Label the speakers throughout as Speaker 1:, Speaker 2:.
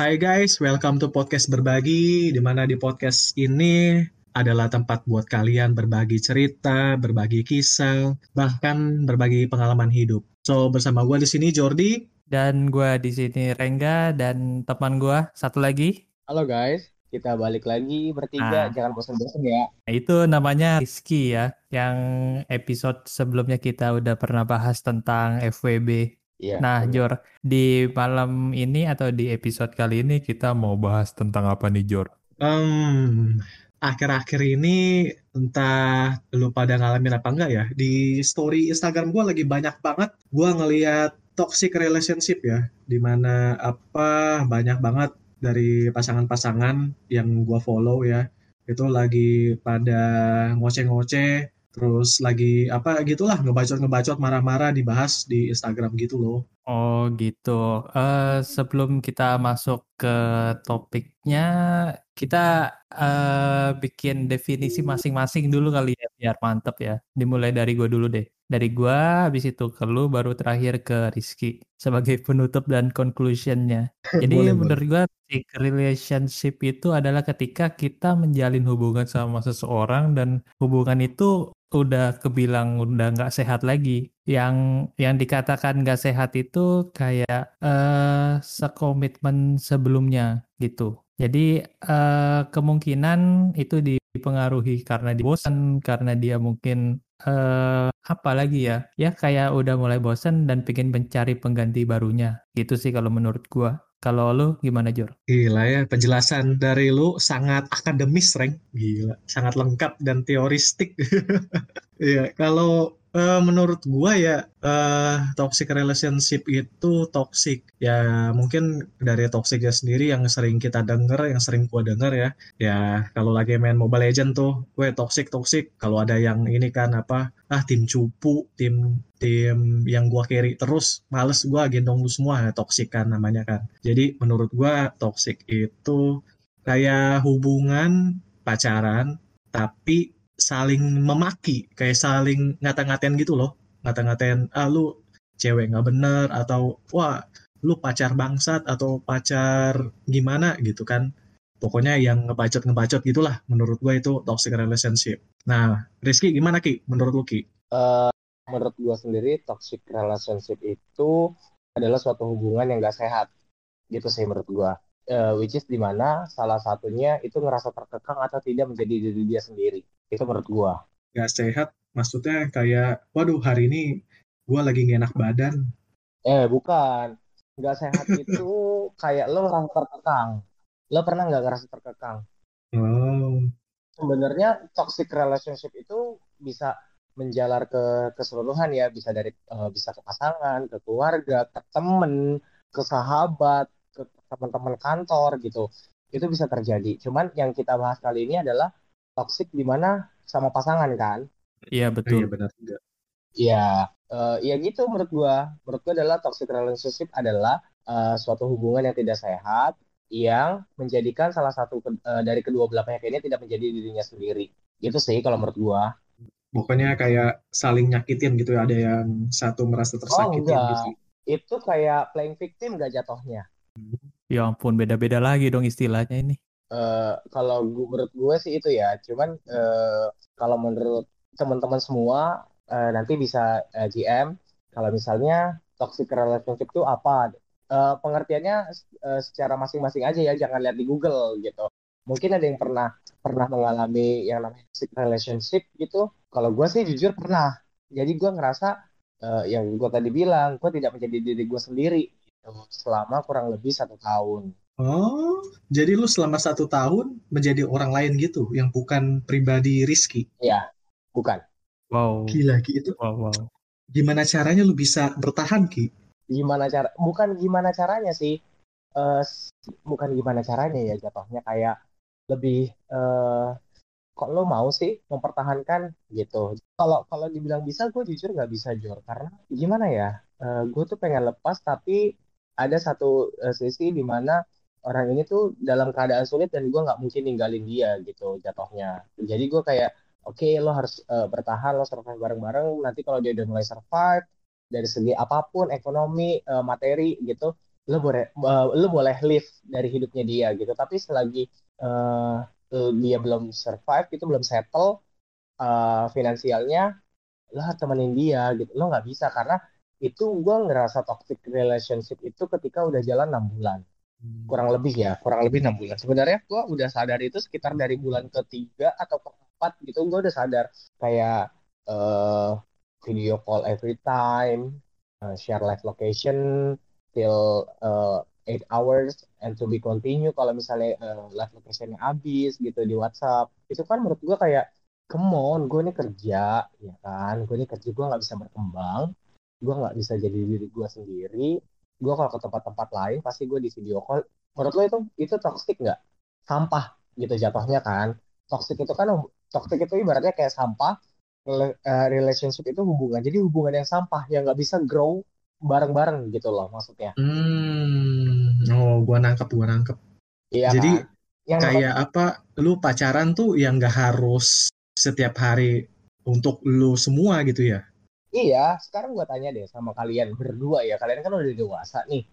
Speaker 1: Hai guys, welcome to podcast berbagi. Di mana di podcast ini adalah tempat buat kalian berbagi cerita, berbagi kisah, bahkan berbagi pengalaman hidup. So bersama gue di sini Jordi
Speaker 2: dan gue di sini Rengga dan teman gue satu lagi.
Speaker 3: Halo guys, kita balik lagi bertiga, nah, jangan bosan-bosan ya.
Speaker 2: Nah, itu namanya Rizky ya, yang episode sebelumnya kita udah pernah bahas tentang FWB. Iya, nah, bener. Jor, di malam ini atau di episode kali ini kita mau bahas tentang apa nih, Jor?
Speaker 1: Um, akhir-akhir ini entah lu pada ngalamin apa enggak ya, di story Instagram gue lagi banyak banget gue ngeliat toxic relationship ya, di mana apa banyak banget dari pasangan-pasangan yang gua follow ya itu lagi pada ngoceh-ngoceh terus lagi apa gitulah ngebacot-ngebacot marah-marah dibahas di Instagram gitu loh.
Speaker 2: Oh gitu. Uh, sebelum kita masuk ke topiknya, kita uh, bikin definisi masing-masing dulu kali ya biar mantep ya. Dimulai dari gue dulu deh dari gua habis itu ke lu baru terakhir ke Rizky sebagai penutup dan conclusionnya jadi boleh, menurut gua relationship itu adalah ketika kita menjalin hubungan sama seseorang dan hubungan itu udah kebilang udah nggak sehat lagi yang yang dikatakan nggak sehat itu kayak uh, sekomitmen sebelumnya gitu jadi uh, kemungkinan itu dipengaruhi karena dibosan karena dia mungkin uh, apa lagi ya? Ya kayak udah mulai bosen dan pengen mencari pengganti barunya. Gitu sih kalau menurut gua. Kalau lu gimana Jor?
Speaker 1: Gila ya, penjelasan dari lu sangat akademis, Reng. Gila, sangat lengkap dan teoristik. Iya, kalau Uh, menurut gua ya uh, toxic relationship itu toxic. Ya mungkin dari toxicnya sendiri yang sering kita denger yang sering gua denger ya. Ya kalau lagi main Mobile Legend tuh gue toxic toxic. Kalau ada yang ini kan apa ah tim cupu tim tim yang gua carry terus males gua gendong lu semua. Ya toxic kan namanya kan. Jadi menurut gua toxic itu kayak hubungan pacaran tapi saling memaki kayak saling ngata-ngatain gitu loh. Ngata-ngatain ah lu cewek nggak bener atau wah lu pacar bangsat atau pacar gimana gitu kan. Pokoknya yang ngebacot ngebacot gitulah menurut gue itu toxic relationship. Nah Rizky gimana ki? Menurut lu ki?
Speaker 3: Uh, menurut gue sendiri toxic relationship itu adalah suatu hubungan yang gak sehat. Gitu sih menurut gue uh, which is di mana salah satunya itu ngerasa terkekang atau tidak menjadi diri dia sendiri itu menurut gua.
Speaker 1: Gak sehat maksudnya kayak waduh hari ini gua lagi gak enak badan.
Speaker 3: Eh bukan. Gak sehat itu kayak lo ngerasa terkekang. Lo pernah nggak ngerasa terkekang? Oh. Sebenarnya toxic relationship itu bisa menjalar ke keseluruhan ya. Bisa dari uh, bisa ke pasangan ke keluarga ke temen ke sahabat ke teman-teman kantor gitu. Itu bisa terjadi. Cuman yang kita bahas kali ini adalah toxic di mana sama pasangan kan?
Speaker 2: Iya betul.
Speaker 1: Iya benar juga.
Speaker 3: Iya, uh, ya gitu menurut gua. Menurut gua adalah toxic relationship adalah uh, suatu hubungan yang tidak sehat yang menjadikan salah satu uh, dari kedua belah pihak ini tidak menjadi dirinya sendiri. Gitu sih kalau menurut gua.
Speaker 1: Pokoknya kayak saling nyakitin gitu ya, ada yang satu merasa tersakiti oh, gitu.
Speaker 3: Itu kayak playing victim gak jatuhnya?
Speaker 2: Ya ampun, beda-beda lagi dong istilahnya ini.
Speaker 3: Uh, kalau gue, menurut gue sih itu ya, cuman uh, kalau menurut teman-teman semua uh, nanti bisa uh, GM kalau misalnya toxic relationship itu apa? Uh, pengertiannya uh, secara masing-masing aja ya, jangan lihat di Google gitu. Mungkin ada yang pernah pernah mengalami yang namanya toxic relationship gitu. Kalau gue sih jujur pernah. Jadi gue ngerasa uh, yang gue tadi bilang, gue tidak menjadi diri gue sendiri gitu, selama kurang lebih satu tahun
Speaker 1: Oh, jadi lu selama satu tahun menjadi orang lain gitu, yang bukan pribadi Rizky?
Speaker 3: Iya, bukan.
Speaker 1: Wow. Gila, Ki. Itu wow, wow. gimana caranya lu bisa bertahan, Ki?
Speaker 3: Gimana cara? Bukan gimana caranya sih. Uh, bukan gimana caranya ya jatuhnya kayak lebih uh, kok lo mau sih mempertahankan gitu. Kalau kalau dibilang bisa, gue jujur nggak bisa Jor karena gimana ya? Uh, gue tuh pengen lepas tapi ada satu uh, sisi di mana orang ini tuh dalam keadaan sulit dan gue nggak mungkin ninggalin dia gitu jatuhnya. Jadi gue kayak oke okay, lo harus uh, bertahan lo survive bareng-bareng. Nanti kalau dia udah mulai survive dari segi apa pun ekonomi uh, materi gitu lo boleh uh, lo boleh live dari hidupnya dia gitu. Tapi selagi uh, dia belum survive itu belum settle uh, finansialnya lo harus temenin dia gitu. Lo nggak bisa karena itu gue ngerasa toxic relationship itu ketika udah jalan enam bulan. Kurang lebih ya kurang lebih enam bulan. Sebenarnya gue udah sadar itu sekitar dari bulan ketiga atau keempat gitu gue udah sadar. Kayak uh, video call every time uh, share live location till uh, eight hours and to be continue. Kalau misalnya uh, live locationnya habis gitu di WhatsApp. Itu kan menurut gue kayak come on gue ini kerja ya kan? Gue ini kerja gue nggak bisa berkembang. Gue nggak bisa jadi diri gue sendiri gue kalau ke tempat-tempat lain pasti gue di video call menurut lo itu itu toxic nggak sampah gitu jatuhnya kan toxic itu kan toxic itu ibaratnya kayak sampah eh, relationship itu hubungan jadi hubungan yang sampah yang nggak bisa grow bareng-bareng gitu loh maksudnya.
Speaker 1: Hmm, oh, gua nangkep, gua nangkep. Iya. Jadi kan? yang kayak apa? Lu pacaran tuh yang nggak harus setiap hari untuk lu semua gitu ya?
Speaker 3: Iya. Sekarang gua tanya deh sama kalian berdua ya. Kalian kan udah dewasa nih.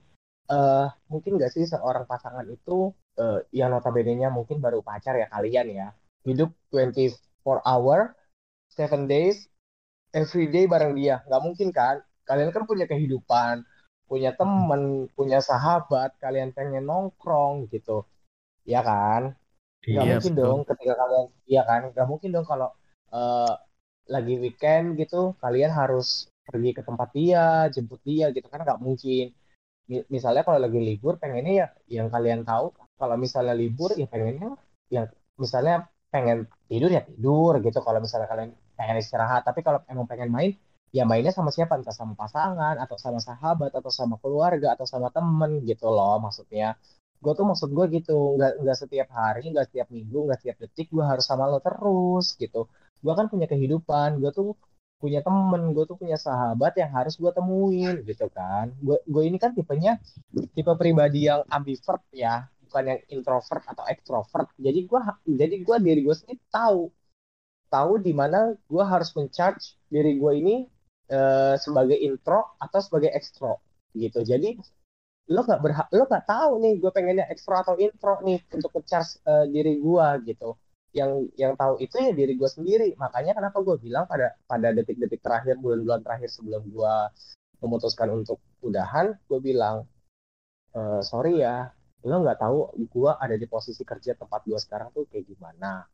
Speaker 3: Uh, mungkin gak sih seorang pasangan itu uh, yang notabene-nya mungkin baru pacar ya kalian ya hidup 24 hour 7 days every day bareng dia nggak mungkin kan kalian kan punya kehidupan punya temen punya sahabat kalian pengen nongkrong gitu ya kan Gak iya, mungkin betul. dong ketika kalian iya kan Gak mungkin dong kalau uh, lagi weekend gitu kalian harus pergi ke tempat dia jemput dia gitu kan nggak mungkin. Misalnya kalau lagi libur pengennya ya yang kalian tahu kalau misalnya libur ya pengennya yang misalnya pengen tidur ya tidur gitu. Kalau misalnya kalian pengen istirahat tapi kalau emang pengen main ya mainnya sama siapa? Entah sama pasangan atau sama sahabat atau sama keluarga atau sama temen gitu loh maksudnya. Gue tuh maksud gue gitu nggak nggak setiap hari nggak setiap minggu nggak setiap detik gue harus sama lo terus gitu gue kan punya kehidupan gue tuh punya temen gue tuh punya sahabat yang harus gue temuin gitu kan. Gue gue ini kan tipenya tipe pribadi yang ambivert ya bukan yang introvert atau extrovert. Jadi gue jadi gue diri gue sendiri tahu tahu di mana gue harus mencharge diri gue ini uh, sebagai intro atau sebagai ekstro gitu. Jadi lo nggak berhak lo nggak tahu nih gue pengennya ekstro atau intro nih untuk ngecharge uh, diri gue gitu yang yang tahu itu ya diri gue sendiri. Makanya kenapa gue bilang pada pada detik-detik terakhir bulan-bulan terakhir sebelum gue memutuskan untuk udahan gue bilang e, sorry ya lo nggak tahu gue ada di posisi kerja tempat gue sekarang tuh kayak gimana.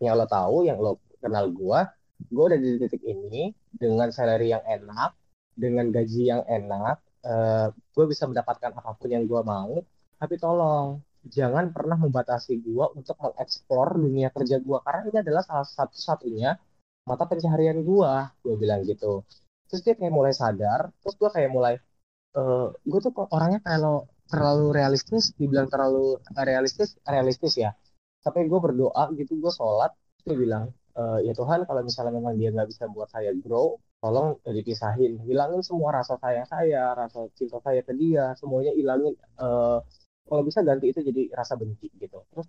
Speaker 3: Yang lo tahu yang lo kenal gue gue udah di titik ini dengan salary yang enak dengan gaji yang enak uh, eh, gue bisa mendapatkan apa pun yang gue mau tapi tolong jangan pernah membatasi gue untuk mengeksplor dunia kerja gue karena ini adalah salah satu-satunya mata pencaharian gue gue bilang gitu. Terus dia kayak mulai sadar terus gue kayak mulai uh, eh, gue tuh kok orangnya kalau terlalu realistis dibilang terlalu realistis realistis ya. Tapi gue berdoa gitu gue sholat gue bilang uh, ya Tuhan kalau misalnya memang dia nggak bisa buat saya grow tolong dipisahin hilangin semua rasa sayang saya rasa cinta saya ke dia semuanya hilangin uh, kalau bisa ganti itu jadi rasa benci gitu. Terus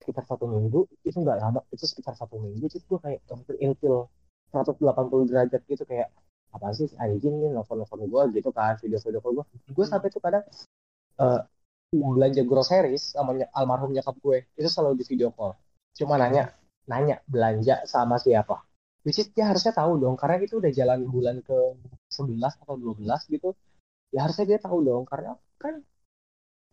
Speaker 3: sekitar satu minggu itu nggak lama itu sekitar satu minggu itu gue kayak hampir intil 180 derajat gitu kayak apa sih anjing nih nelfon nelfon gue gitu kan video video gue gue sampai tuh kadang uh, belanja groceries sama almarhum nyokap gue itu selalu di video call. Cuma nanya nanya belanja sama siapa. Which is dia harusnya tahu dong karena itu udah jalan bulan ke 11 atau 12 gitu. Ya harusnya dia tahu dong karena kan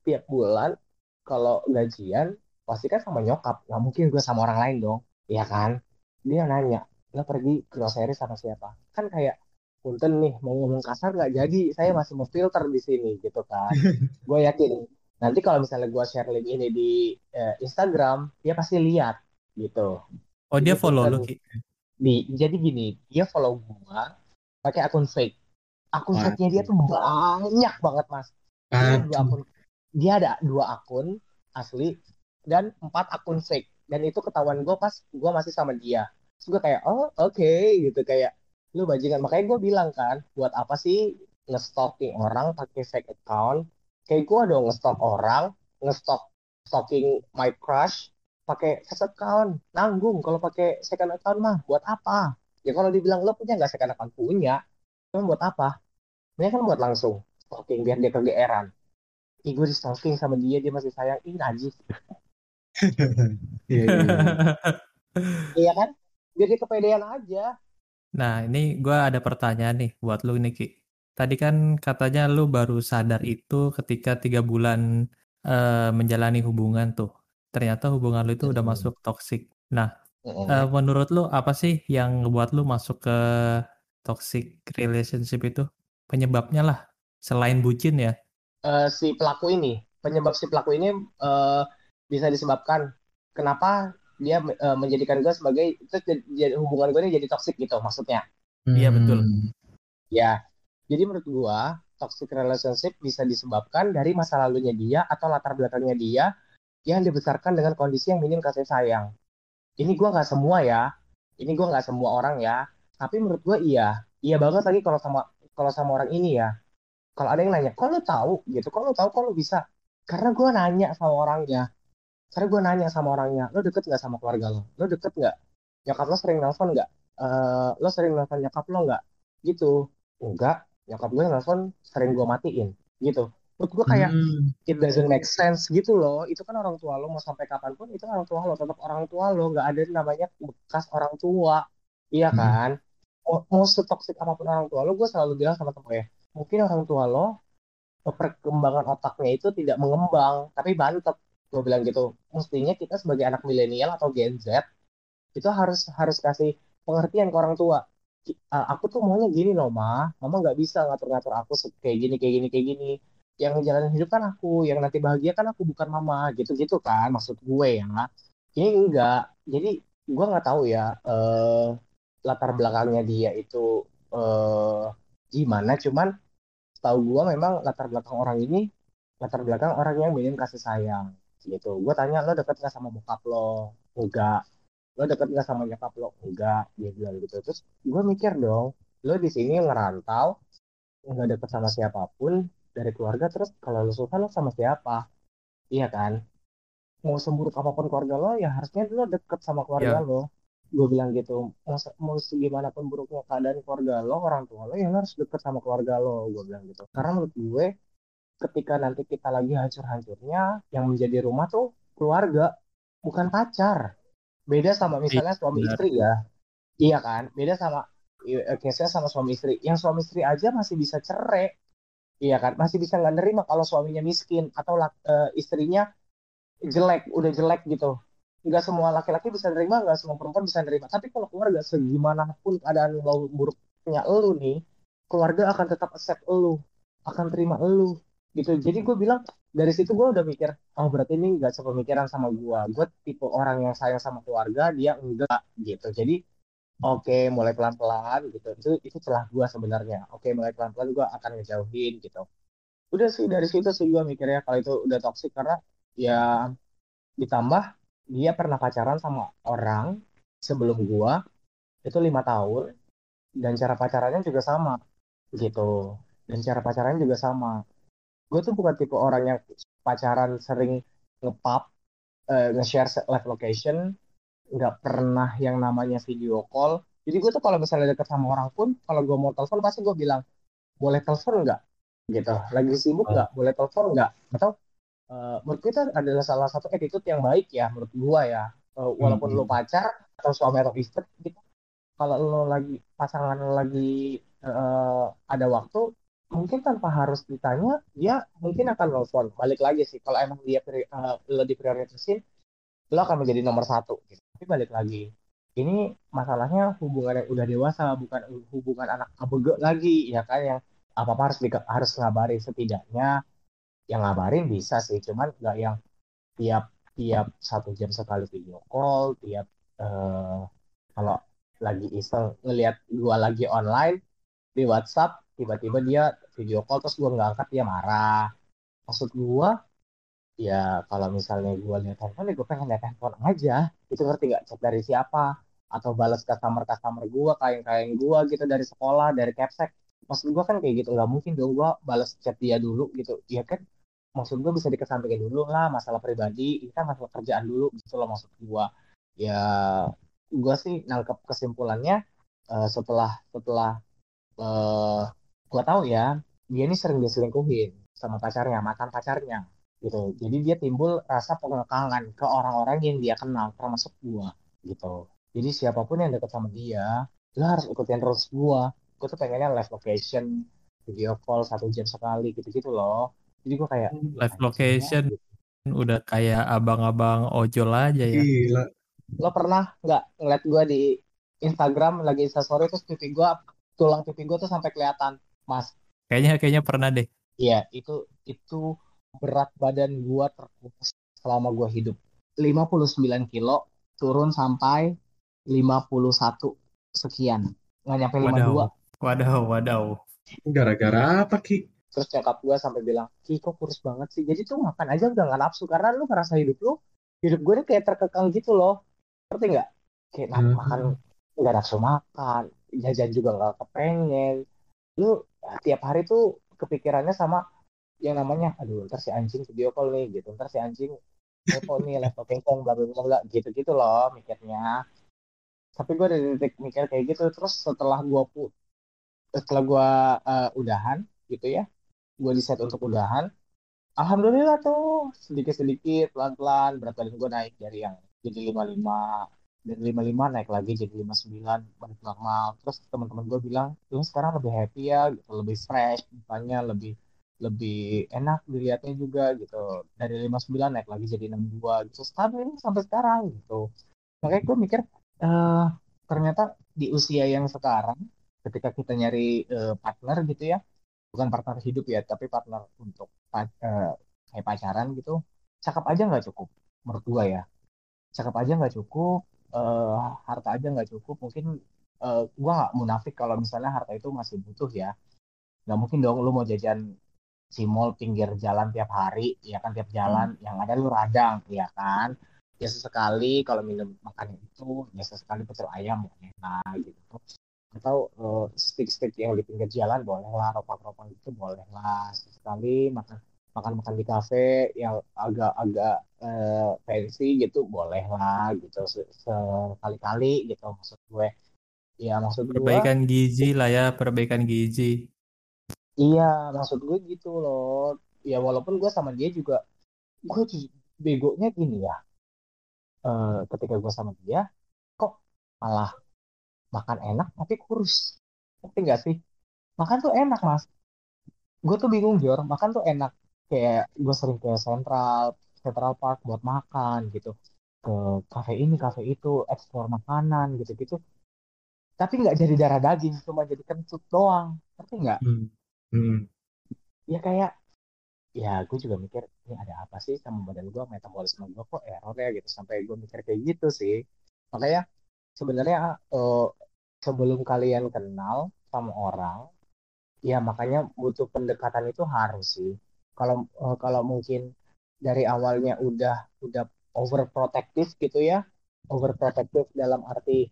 Speaker 3: tiap bulan kalau gajian pasti kan sama nyokap nggak mungkin gue sama orang lain dong. Ya kan? Dia nanya lo pergi grocery sama siapa? Kan kayak punten nih mau ngomong kasar nggak jadi. Saya masih mau filter di sini gitu kan. Gue yakin nanti kalau misalnya gue share link ini di eh, Instagram dia pasti lihat gitu.
Speaker 2: Oh dia follow lu
Speaker 3: Di, jadi gini, dia follow gua pakai akun fake. Akun fake-nya dia tuh banyak banget mas. Dua akun, dia ada dua akun asli dan empat akun fake. Dan itu ketahuan gue pas gue masih sama dia. Terus gue kayak, oh oke okay. gitu kayak lu bajingan. Makanya gue bilang kan, buat apa sih ngestalking orang pakai fake account? Kayak gue dong ngestalk orang, ngestalk stalking my crush, pakai first account nanggung kalau pakai second account mah buat apa ya kalau dibilang lo punya nggak second account punya cuma buat apa ini kan buat langsung stalking biar dia kegeeran ih gue di stalking sama dia dia masih sayang ih najis
Speaker 1: Iya, iya, iya.
Speaker 3: kan biar dia kepedean aja
Speaker 2: Nah, ini gue ada pertanyaan nih buat lu nih, Ki. Tadi kan katanya lu baru sadar itu ketika tiga bulan eh, menjalani hubungan tuh. Ternyata hubungan lu itu udah masuk toxic. Nah, eh, menurut lu apa sih yang ngebuat lu masuk ke toxic relationship itu? Penyebabnya lah, selain bucin ya.
Speaker 3: Eh, si pelaku ini penyebab si pelaku ini eh, bisa disebabkan. Kenapa dia eh, menjadikan gue sebagai itu jadi- hubungan gue ini jadi toxic gitu maksudnya.
Speaker 2: Iya, betul.
Speaker 1: Hmm.
Speaker 3: ya jadi menurut gue toxic relationship bisa disebabkan dari masa lalunya dia atau latar belakangnya dia yang dibesarkan dengan kondisi yang minim kasih sayang. Ini gue nggak semua ya. Ini gue nggak semua orang ya. Tapi menurut gue iya. Iya banget lagi kalau sama kalau sama orang ini ya kalau ada yang nanya kok lu tahu? Gitu kok lu tahu? Kok lu bisa? Karena gue nanya sama orangnya. Karena gue nanya sama orangnya lo deket nggak sama keluarga lo lo deket nggak? Nyokap lo sering nelfon nggak? Eh, lo sering nelfon nyokap lo nggak? Gitu. Enggak nyokap gue nelfon sering gue matiin. Gitu. Menurut gue kayak
Speaker 1: Hmm.
Speaker 3: it doesn't make sense gitu loh. Itu kan orang tua lo mau sampai kapan pun itu orang tua lo tetap orang tua lo nggak ada namanya bekas orang tua. Iya
Speaker 1: Hmm.
Speaker 3: kan? Mau, mau setoksik apa pun orang tua lo gue selalu bilang sama temen ya mungkin orang tua lo perkembangan otaknya itu tidak mengembang tapi bantep gue bilang gitu mestinya kita sebagai anak milenial atau Gen Z itu harus harus kasih pengertian ke orang tua. Aku tuh maunya gini loh ma. Mama nggak bisa ngatur-ngatur aku kayak gini kayak gini kayak gini. Yang jalanin hidup kan aku yang nanti bahagia kan aku bukan mama. Gitu-gitu kan maksud gue ya. Ini enggak. Jadi gue nggak tahu ya eh latar belakangnya dia itu eh gimana. Cuman tahu gue memang latar belakang orang ini latar belakang orang yang minim kasih sayang gitu. Gue tanya lo deket gak sama bokap lo? Enggak. Lo deket gak sama nyokap lo? Enggak dia bilang gitu. Terus gue mikir dong lo di sini ngerantau nggak deket sama siapa pun dari keluarga terus kalau lo suka lo sama siapa? Iya kan? Mau semburuk apa pun keluarga lo ya harusnya lo deket sama keluarga
Speaker 2: Ya.
Speaker 3: lo gue bilang gitu mau, se- mau segimanapun buruknya keadaan keluarga lo orang tua lo ya lo harus deket sama keluarga lo gue bilang gitu. Karena menurut gue ketika nanti kita lagi hancur-hancurnya yang menjadi rumah tuh keluarga bukan pacar. Beda sama misalnya suami
Speaker 2: benar.
Speaker 3: istri ya. Iya kan? Beda sama eh, case-nya sama suami istri. Yang suami istri aja masih bisa cerai. Iya kan? Masih bisa nggak nerima kalau suaminya miskin atau eh, istrinya jelek udah jelek gitu nggak semua laki-laki bisa nerima nggak semua perempuan bisa nerima. Tapi kalau keluarga segimanapun keadaan lo buruknya elu nih keluarga akan tetap accept elu akan terima elu gitu. Jadi gue bilang dari situ gue udah mikir oh berarti ini nggak sepemikiran sama gue gue tipe orang yang sayang sama keluarga dia enggak gitu. Jadi oke mulai pelan-pelan gitu. Itu itu celah gue sebenarnya. Oke mulai pelan-pelan gue akan ngejauhin gitu. Udah sih dari situ sih gue mikirnya kalau itu udah toksik karena ya ditambah dia pernah pacaran sama orang sebelum gua itu lima tahun dan cara pacarannya juga sama gitu. Dan cara pacarannya juga sama. Gue tuh bukan tipe orang yang pacaran sering ngepap eh, nge-share live location nggak pernah yang namanya video call. Jadi gue tuh kalau misalnya deket sama orang pun kalau gue mau telepon pasti gue bilang boleh telepon nggak? Gitu. Lagi sibuk nggak? Boleh telepon nggak? Atau eh, menurut itu adalah salah satu attitude yang baik ya menurut gua ya Eh, walaupun
Speaker 1: Hmm.
Speaker 3: lo pacar atau suami atau istri gitu kalau lo lagi pasangan lo lagi eh, ada waktu mungkin tanpa harus ditanya dia mungkin akan nelfon balik lagi sih kalau emang dia eh, lo diprioritasin lo akan menjadi nomor satu gitu. tapi balik lagi ini masalahnya hubungan yang udah dewasa bukan hubungan anak abege lagi ya kan yang apa apa harus di, harus ngabarin setidaknya yang ngabarin bisa sih cuman nggak yang tiap tiap satu jam sekali video call tiap eh, kalau lagi iseng ngelihat gua lagi online di WhatsApp tiba-tiba dia video call terus gua nggak angkat dia marah. Maksud gua ya kalau misalnya gua lihat handphone ya gua pengen lihat handphone aja. Itu ngerti nggak? Chat dari siapa? Atau balas customer customer gua kayak gua gitu dari sekolah dari capsek maksud gua kan kayak gitu nggak mungkin dong gua balas chat dia dulu gitu. Ya kan maksud gue bisa dikesampingin dulu lah masalah pribadi ini kan masalah kerjaan dulu gitu loh maksud gue ya gue sih nangkep kesimpulannya eh, setelah setelah eh gue tahu ya dia ini sering diselingkuhin sama pacarnya, mantan pacarnya gitu. Jadi dia timbul rasa pengekangan ke orang-orang yang dia kenal, termasuk gua gitu. Jadi siapa pun yang deket sama dia, lu harus ikutin rules gua. Gua tuh pengennya live location, video call satu jam sekali gitu-gitu loh. Jadi gua kayak
Speaker 2: live location udah kayak abang-abang ojol aja ya.
Speaker 1: Gila.
Speaker 3: Lo pernah nggak ngeliat gua di Instagram lagi instastory terus pipi gua tulang pipi gua tuh sampai kelihatan, Mas.
Speaker 2: Kayaknya kayaknya pernah deh.
Speaker 3: Iya, itu itu berat badan gua terkuras selama gua hidup. 59 kilo turun sampai 51 sekian. Nggak nyampe 52.
Speaker 2: Wadaw, wadaw.
Speaker 1: Gara-gara apa Ki?
Speaker 3: Terus nyokap gua sampai bilang, Ki kok kurus banget sih? Jadi tuh makan aja udah nggak nafsu. Karena lu ngerasa hidup lu, hidup gue ini kayak terkekang gitu loh. Ngerti nggak? Kayak
Speaker 1: Hmm.
Speaker 3: makan, nggak nafsu makan. Jajan juga nggak kepengen. Lu tiap hari tuh kepikirannya sama yang namanya, aduh ntar si anjing video call nih gitu. Ntar si anjing foto nih, live location, bla bla bla bla. Gitu-gitu loh mikirnya. Tapi gue ada di titik mikir kayak gitu. Terus setelah gue setelah gue eh, udahan gitu ya, gue di set untuk udahan. Alhamdulillah tuh sedikit-sedikit pelan-pelan berat badan gue naik dari yang jadi 55 dari 55 naik lagi jadi 59 balik normal. Terus teman-teman gue bilang, lu sekarang lebih happy ya, gitu, lebih fresh, mukanya lebih lebih enak dilihatnya juga gitu. Dari 59 naik lagi jadi 62 gitu. Stabil sampai sekarang gitu. Makanya gue mikir eh ternyata di usia yang sekarang ketika kita nyari eh, partner gitu ya, bukan partner hidup ya, tapi partner untuk eh, kayak pacaran gitu, cakep aja nggak cukup menurut gua ya. Cakep aja nggak cukup, eh, harta aja nggak cukup. Mungkin eh, gua nggak munafik kalau misalnya harta itu masih butuh ya. Nggak mungkin dong lu mau jajan si mall pinggir jalan tiap hari, ya kan tiap jalan, yang ada lu radang, ya kan. Ya sesekali kalau minum makan itu, ya sesekali pecel ayam boleh lah gitu. Atau eh, stick-stick yang di pinggir jalan boleh lah, ropak-ropak itu boleh lah. Sesekali makan makan-makan di kafe yang agak-agak eh, fancy gitu boleh lah gitu Se- sekali-kali gitu maksud gue. Ya maksud gue
Speaker 2: Perbaikan gizi lah ya, perbaikan gizi.
Speaker 3: Iya, maksud gue gitu loh. Ya walaupun gue sama dia juga, gue begonya gini ya. Eh, ketika gue sama dia, kok malah makan enak tapi kurus. Ngerti gak sih? Makan tuh enak, Mas. Gue tuh bingung, Jor. Makan tuh enak. Kayak gue sering ke Central, Central Park buat makan gitu. Ke kafe ini, kafe itu, eksplor makanan gitu-gitu. Tapi nggak jadi darah daging, cuma jadi kentut doang. Ngerti nggak?
Speaker 1: Hmm. Hmm.
Speaker 3: Ya kayak ya gue juga mikir ini ada apa sih sama badan gue metabolisme gue kok error ya gitu sampai gue mikir kayak gitu sih makanya sebenarnya eh, sebelum kalian kenal sama orang ya makanya butuh pendekatan itu harus sih. Kalau eh, kalau mungkin dari awalnya udah udah overprotective gitu ya overprotective dalam arti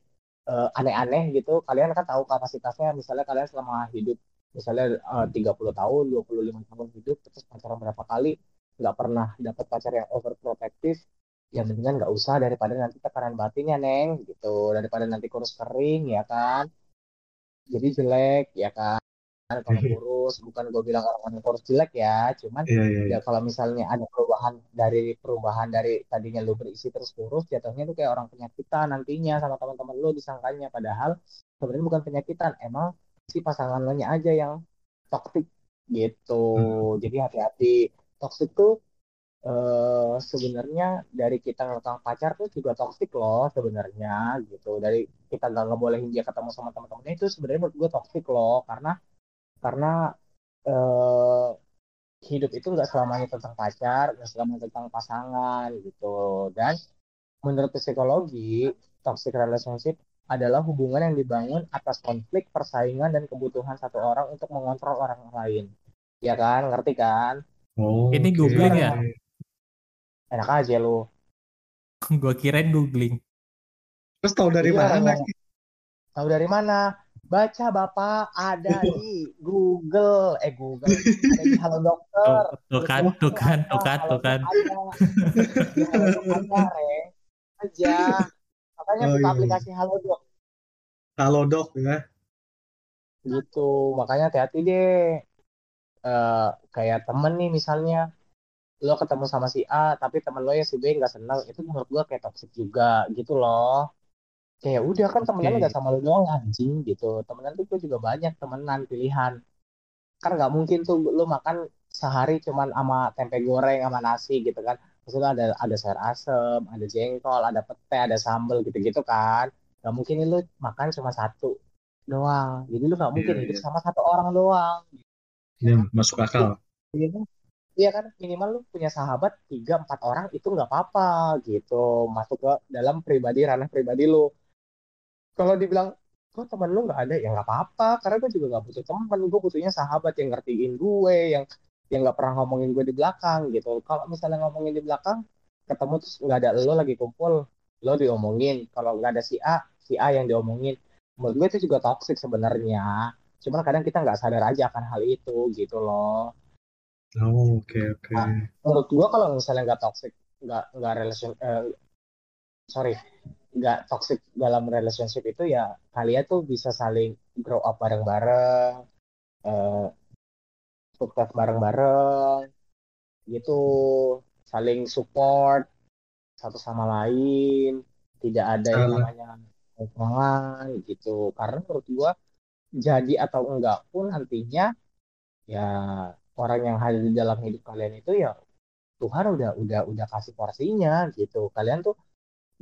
Speaker 3: eh, aneh-aneh gitu kalian kan tahu kapasitasnya. Misalnya kalian selama hidup misalnya eh, 30 tahun 25 tahun hidup terus pacaran berapa kali nggak pernah dapat pacar yang overprotective ya mendingan nggak usah daripada nanti tekanan batinnya neng gitu. Daripada nanti kurus kering ya kan? Jadi jelek ya kan? Kalau kurus bukan gue bilang orang-orang kurus jelek ya. Cuman
Speaker 1: Iya, iya, iya.
Speaker 3: ya kalau misalnya ada perubahan dari perubahan dari tadinya lu berisi terus kurus jatuhnya tuh kayak orang penyakitan nantinya sama teman-teman lu disangkanya. Padahal sebenarnya bukan penyakitan emang si pasangan lo nya aja yang toksik gitu.
Speaker 1: Hmm.
Speaker 3: jadi hati-hati. Toksik tuh eh, sebenarnya dari kita ngekang pacar tuh juga toksik loh sebenarnya gitu dari kita nggak ngebolehin dia ketemu sama teman-temannya itu sebenarnya menurut gue toksik loh karena karena eh, hidup itu nggak selamanya tentang pacar, nggak selamanya tentang pasangan gitu. Dan menurut psikologi, toxic relationship adalah hubungan yang dibangun atas konflik, persaingan, dan kebutuhan satu orang untuk mengontrol orang lain. Ya kan, ngerti kan?
Speaker 1: Oh,
Speaker 2: Ini googling ya?
Speaker 3: Enak aja lu.
Speaker 2: Gua kirain googling.
Speaker 1: Terus tahu dari
Speaker 3: orang
Speaker 1: mana?
Speaker 3: tahu dari mana? Baca Bapak, ada di Google. Eh Google, ada di Halo Dokter.
Speaker 2: Tuh, tuh kan, tuh kan, tuh kan, tuh
Speaker 3: Halodoc
Speaker 2: kan.
Speaker 3: Aja. Makanya
Speaker 1: Oh
Speaker 3: buka
Speaker 1: iya, iya.
Speaker 3: aplikasi Halodoc.
Speaker 1: Halo dok ya.
Speaker 3: Gitu. Makanya hati-hati deh. eh, kayak temen nih misalnya lo ketemu sama si A tapi temen lo ya si B nggak seneng itu menurut gua kayak toxic juga gitu loh kayak udah kan temenan
Speaker 1: Oke.
Speaker 3: nggak sama lo doang anjing gitu temenan tuh gue juga banyak temenan pilihan kan nggak mungkin tuh lo makan sehari cuman sama tempe goreng sama nasi gitu kan maksudnya ada ada sayur asem ada jengkol ada pete ada sambel gitu-gitu kan nggak mungkin lo makan cuma satu doang jadi lo nggak mungkin
Speaker 1: Iya,
Speaker 3: hidup
Speaker 1: iya.
Speaker 3: sama satu orang doang
Speaker 1: Iya, masuk akal.
Speaker 3: Iya kan? Iya kan minimal lu punya sahabat tiga empat orang itu nggak apa-apa gitu masuk ke dalam pribadi ranah pribadi lu. Kalau dibilang kok teman lu nggak ada ya nggak apa-apa karena gue juga nggak butuh teman gue butuhnya sahabat yang ngertiin gue yang yang nggak pernah ngomongin gue di belakang gitu. Kalau misalnya ngomongin di belakang ketemu terus nggak ada lo lagi kumpul lo diomongin kalau nggak ada si A si A yang diomongin menurut gue itu juga toxic sebenarnya. Cuman kadang kita nggak sadar aja akan hal itu gitu loh.
Speaker 1: Oh, oke, oke.
Speaker 3: Nah, menurut gua kalau misalnya nggak toxic nggak nggak relation eh, sorry nggak toxic dalam relationship itu ya kalian tuh bisa saling grow up bareng-bareng eh, sukses bareng-bareng gitu. Saling support satu sama lain tidak ada yang namanya kekurangan gitu. Karena menurut gua jadi atau enggak pun nantinya ya orang yang hadir di dalam hidup kalian itu ya Tuhan udah udah udah kasih porsinya gitu. Kalian tuh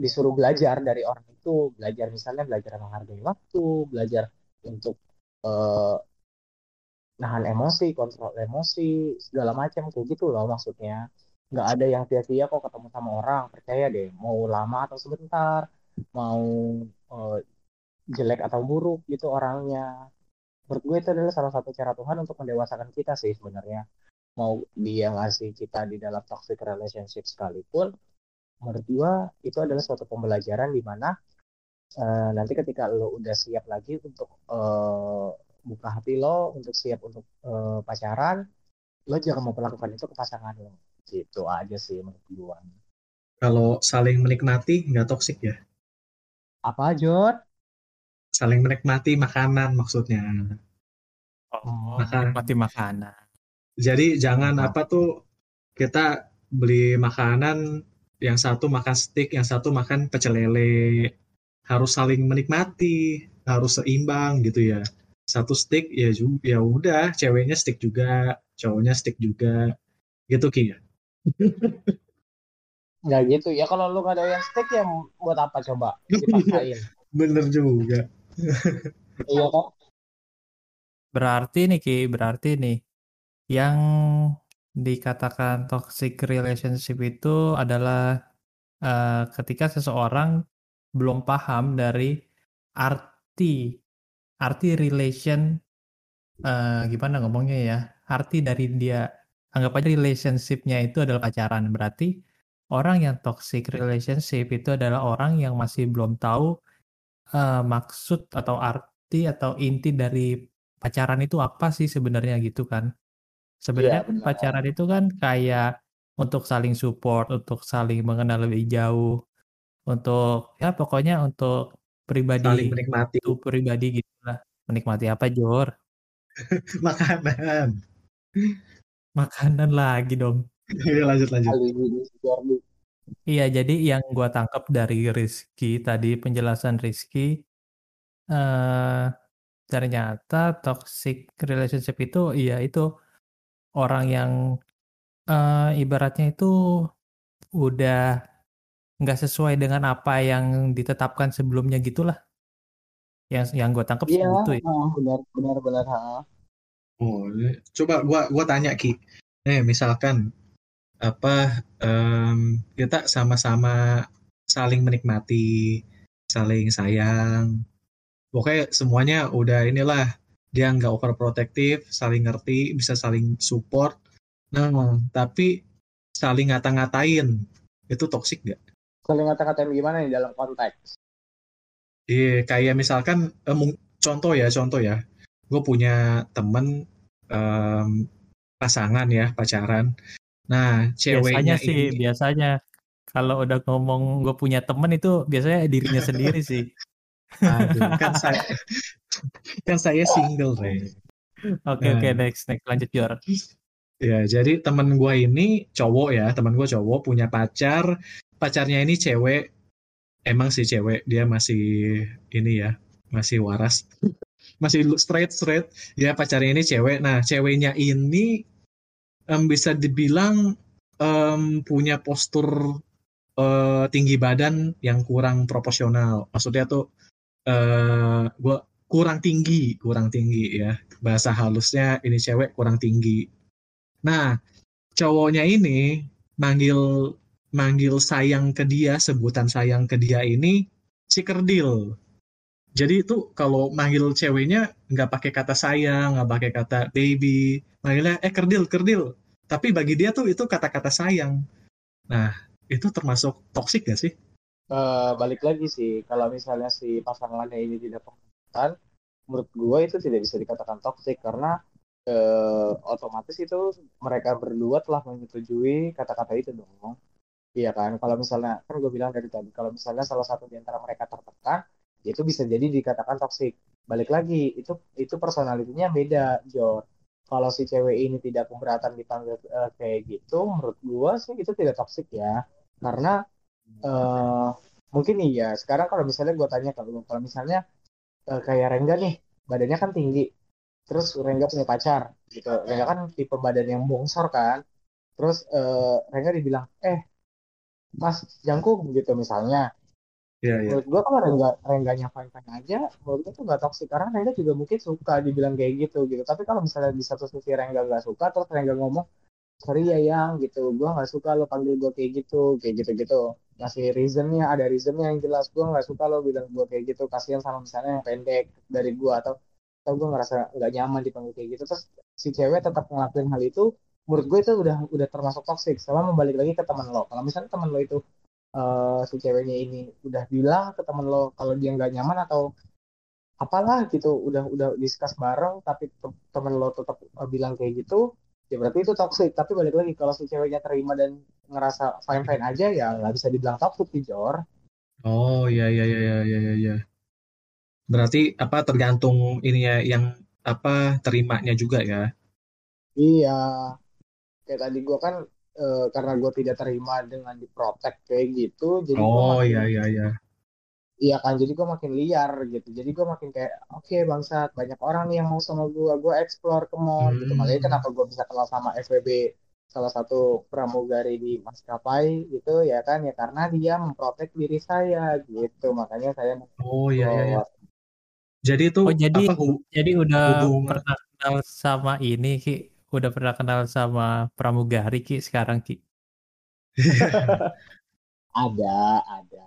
Speaker 3: disuruh belajar dari orang itu, belajar misalnya belajar menghargai waktu, belajar untuk eh, nahan emosi, kontrol emosi, segala macam kayak gitu loh maksudnya. Nggak ada yang sia-sia kok ketemu sama orang, percaya deh. Mau lama atau sebentar, mau eh, jelek atau buruk gitu orangnya. Menurut gue itu adalah salah satu cara Tuhan untuk mendewasakan kita sih sebenarnya. Mau dia ngasih kita di dalam toxic relationship sekalipun, menurut gua itu adalah suatu pembelajaran di mana eh, nanti ketika lo udah siap lagi untuk eh, buka hati lo, untuk siap untuk eh, pacaran, lo jangan memperlakukan itu ke pasangan lo. Gitu aja sih menurut gua.
Speaker 1: Kalau saling menikmati nggak toksik ya?
Speaker 3: Apa, Jod?
Speaker 1: Saling menikmati makanan maksudnya.
Speaker 2: Oh,
Speaker 1: Makan.
Speaker 2: menikmati makanan.
Speaker 1: Jadi jangan
Speaker 3: Apa?
Speaker 1: apa tuh kita beli makanan yang satu makan steak, yang satu makan pecel lele. Harus saling menikmati, harus seimbang gitu ya. Satu steak ya ju- ya udah, ceweknya steak juga, cowoknya steak juga. Gitu Ki ya.
Speaker 3: Nggak gitu. Ya kalau nggak ada yang steak ya buat apa coba? Dipaksain.
Speaker 1: Bener juga.
Speaker 3: Iya kan?
Speaker 2: Berarti nih Ki, berarti nih yang dikatakan toxic relationship itu adalah eh, ketika seseorang belum paham dari arti arti relation eh, gimana ngomongnya ya arti dari dia anggap aja relationshipnya itu adalah pacaran berarti orang yang toxic relationship itu adalah orang yang masih belum tahu eh, maksud atau arti atau inti dari pacaran itu apa sih sebenarnya gitu kan sebenarnya
Speaker 3: Iya,
Speaker 2: kan
Speaker 3: benar.
Speaker 2: pacaran itu kan kayak untuk saling support untuk saling mengenal lebih jauh untuk ya pokoknya untuk
Speaker 1: Saling
Speaker 2: pribadi
Speaker 1: menikmati
Speaker 2: itu pribadi gitu lah menikmati apa Jor
Speaker 1: makanan.
Speaker 2: makanan lagi dong
Speaker 1: Iya, lanjut lanjut.
Speaker 3: Kali ini si Jordi.
Speaker 2: Iya, jadi yang gua tangkap dari Rizky tadi penjelasan Rizky eh ternyata toxic relationship itu iya itu orang yang eh ibaratnya itu udah nggak sesuai dengan apa yang ditetapkan sebelumnya gitulah. Yang yang gua tangkap sih
Speaker 3: Iya,
Speaker 2: gitu ya.
Speaker 3: benar benar benar. ha.
Speaker 1: Oh, coba gua gua tanya Ki. Eh, misalkan apa em, kita sama-sama saling menikmati, saling sayang. Pokoknya semuanya udah inilah dia nggak overprotective, saling ngerti, bisa saling support. Nah, tapi saling ngata-ngatain itu toksik nggak?
Speaker 3: Saling ngata-ngatain gimana nih dalam konteks?
Speaker 1: Iya, kayak misalkan eh, contoh ya, contoh ya. Gue punya temen em, pasangan ya, pacaran. Nah,
Speaker 2: Biasanya
Speaker 1: ceweknya
Speaker 2: sih,
Speaker 1: ini
Speaker 2: biasanya kalau udah ngomong gue punya temen itu biasanya dirinya sendiri sih.
Speaker 1: Aduh, kan saya kan saya single, Re.
Speaker 2: Oke
Speaker 1: Nah.
Speaker 2: oke next next lanjut Jor.
Speaker 1: Ya, jadi temen gue ini cowok ya, temen gue cowok punya pacar, pacarnya ini cewek, emang sih cewek, dia masih ini ya, masih waras, masih straight straight, ya pacarnya ini cewek. Nah, ceweknya ini em, bisa dibilang em, punya postur eh, tinggi badan yang kurang proporsional. Maksudnya tuh eh gua kurang tinggi, kurang tinggi ya. Bahasa halusnya ini cewek kurang tinggi. Nah, cowoknya ini manggil manggil sayang ke dia, sebutan sayang ke dia ini si kerdil. Jadi itu kalau manggil ceweknya nggak pakai kata sayang, nggak pakai kata baby, manggilnya eh kerdil, kerdil. Tapi bagi dia tuh itu kata-kata sayang. Nah, itu termasuk toksik gak sih?
Speaker 3: Eh, balik lagi sih, kalau misalnya si pasangannya ini tidak pemberontakan, menurut gue itu tidak bisa dikatakan toksik karena eh, otomatis itu mereka berdua telah menyetujui kata-kata itu dong. Iya kan? Kalau misalnya, kan gue bilang dari tadi, kalau misalnya salah satu di antara mereka tertekan, itu bisa jadi dikatakan toksik. Balik lagi, itu itu personalitinya beda, Jor. Kalau si cewek ini tidak keberatan dipanggil eh, kayak gitu, menurut gue sih itu tidak toksik ya. Karena eh mungkin iya. Sekarang kalau misalnya gue tanya ke lu, kalau misalnya eh, kayak Rengga nih, badannya kan tinggi, terus Rengga punya pacar, gitu. Rengga kan tipe badan yang bongsor kan. Terus eh, Rengga dibilang, eh Mas Jangkung gitu misalnya.
Speaker 1: Iya, iya.
Speaker 3: Menurut gue kalau Rengga, Rengganya fine-fine aja, menurut gue tuh gak toksik. Karena Rengga juga mungkin suka dibilang kayak gitu gitu. Tapi kalau misalnya di satu sisi Rengga gak suka, terus Rengga ngomong, sorry ya yang gitu, gue gak suka lo panggil gue kayak gitu, kayak gitu-gitu. Ngasih reasonnya, ada reasonnya yang jelas. Gue gak suka lo bilang gue kayak gitu. Kasihan sama misalnya yang pendek dari gue. Atau, atau gue ngerasa gak nyaman dipanggil kayak gitu. Terus si cewek tetap ngelakuin hal itu, menurut gue itu udah udah termasuk toxic. Sama membalik lagi ke teman lo. Kalau misalnya teman lo itu eh, si ceweknya ini udah bilang ke temen lo kalau dia nggak nyaman atau apalah gitu udah udah discuss bareng tapi te- temen lo tetap eh, bilang kayak gitu ya berarti itu toxic tapi balik lagi kalau si ceweknya terima dan ngerasa fine fine aja ya nggak bisa dibilang toxic sih Jor
Speaker 1: Oh, iya, iya, iya, iya, iya, iya. Berarti apa tergantung ini ya yang apa terimanya juga ya.
Speaker 3: iya kayak tadi gue kan eh, karena gue tidak terima dengan diprotek kayak gitu jadi gue
Speaker 1: Oh,
Speaker 3: makin
Speaker 1: iya, iya, iya.
Speaker 3: Iya kan, jadi gue makin liar gitu. Jadi gue makin kayak, oke bangsat, banyak orang nih yang mau sama gue. Gue explore ke mall gitu.
Speaker 1: Hmm.
Speaker 3: Makanya kenapa gue bisa kenal sama FWB, salah satu pramugari di maskapai gitu ya kan. Ya karena dia memprotek diri saya gitu. Makanya saya
Speaker 1: Oh, iya, iya, iya. Jadi itu
Speaker 2: Oh jadi
Speaker 1: apa hu-
Speaker 2: jadi udah
Speaker 1: hubungan
Speaker 2: pernah kenal sama ini Ki, udah pernah kenal sama pramugari Ki sekarang Ki.
Speaker 3: Ada, ada,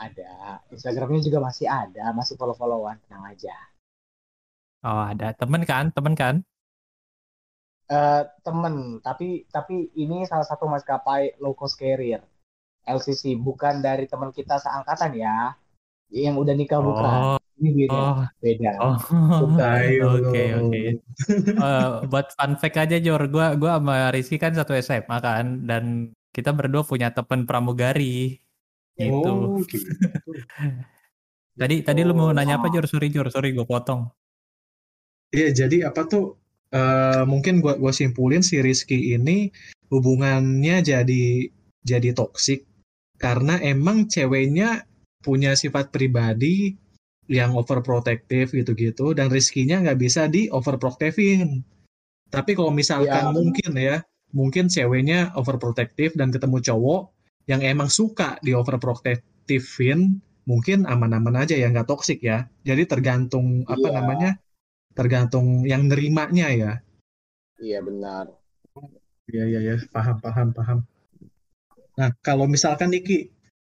Speaker 3: ada. Instagramnya juga masih ada, masih follow-followan, tenang aja.
Speaker 2: Oh ada temen kan temen kan?
Speaker 3: Eh temen, tapi tapi ini salah satu maskapai low cost carrier. LCC bukan dari teman kita seangkatan ya yang udah nikah bukan?
Speaker 2: Oh
Speaker 3: ini beda
Speaker 2: oh.
Speaker 3: beda.
Speaker 2: Oh.
Speaker 3: Bukan.
Speaker 1: Ayo
Speaker 2: oke. Oke. Eh, buat fun fact aja Jor, gua gua sama Rizky kan satu SMA kan dan kita berdua punya temen pramugari. Gitu.
Speaker 1: Oh, gitu.
Speaker 2: Tadi tadi lu mau
Speaker 3: oh
Speaker 2: nanya apa Jor? Sorry Jor, sorry gue potong.
Speaker 1: Iya, jadi apa tuh? Eh, mungkin gua gua simpulin si Rizky ini hubungannya jadi jadi toksik karena emang ceweknya punya sifat pribadi yang overprotective gitu-gitu dan Rizkynya nggak bisa di overprotectivin. Tapi kalau misalkan
Speaker 3: ya
Speaker 1: mungkin ya, mungkin ceweknya overprotective dan ketemu cowok yang emang suka di overprotectivin, mungkin aman-aman aja ya nggak toksik ya. Jadi tergantung apa
Speaker 3: iya
Speaker 1: namanya? Tergantung yang nerimanya ya.
Speaker 3: iya benar
Speaker 1: Iya iya ya, paham paham paham. Nah, kalau misalkan Niki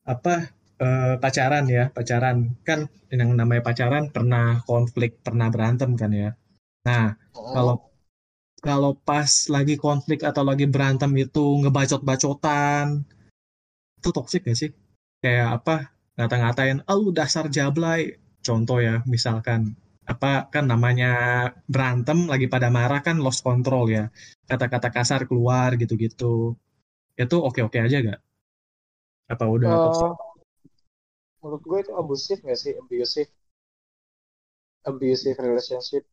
Speaker 1: apa eh, pacaran ya, pacaran kan yang namanya pacaran pernah konflik, pernah berantem kan ya. Nah, kalau
Speaker 3: oh
Speaker 1: kalau pas lagi konflik atau lagi berantem itu ngebacot-bacotan, itu toksik gak sih? Kayak apa? Ngata-ngatain, "Ah, lu dasar jablay." Contoh ya, misalkan apa kan namanya berantem lagi pada marah kan lost control ya. Kata-kata kasar keluar gitu-gitu. Itu oke-oke aja gak? Apa udah toksik?
Speaker 3: Menurut gue itu abusive gak sih? Abusive. Abusive relationship.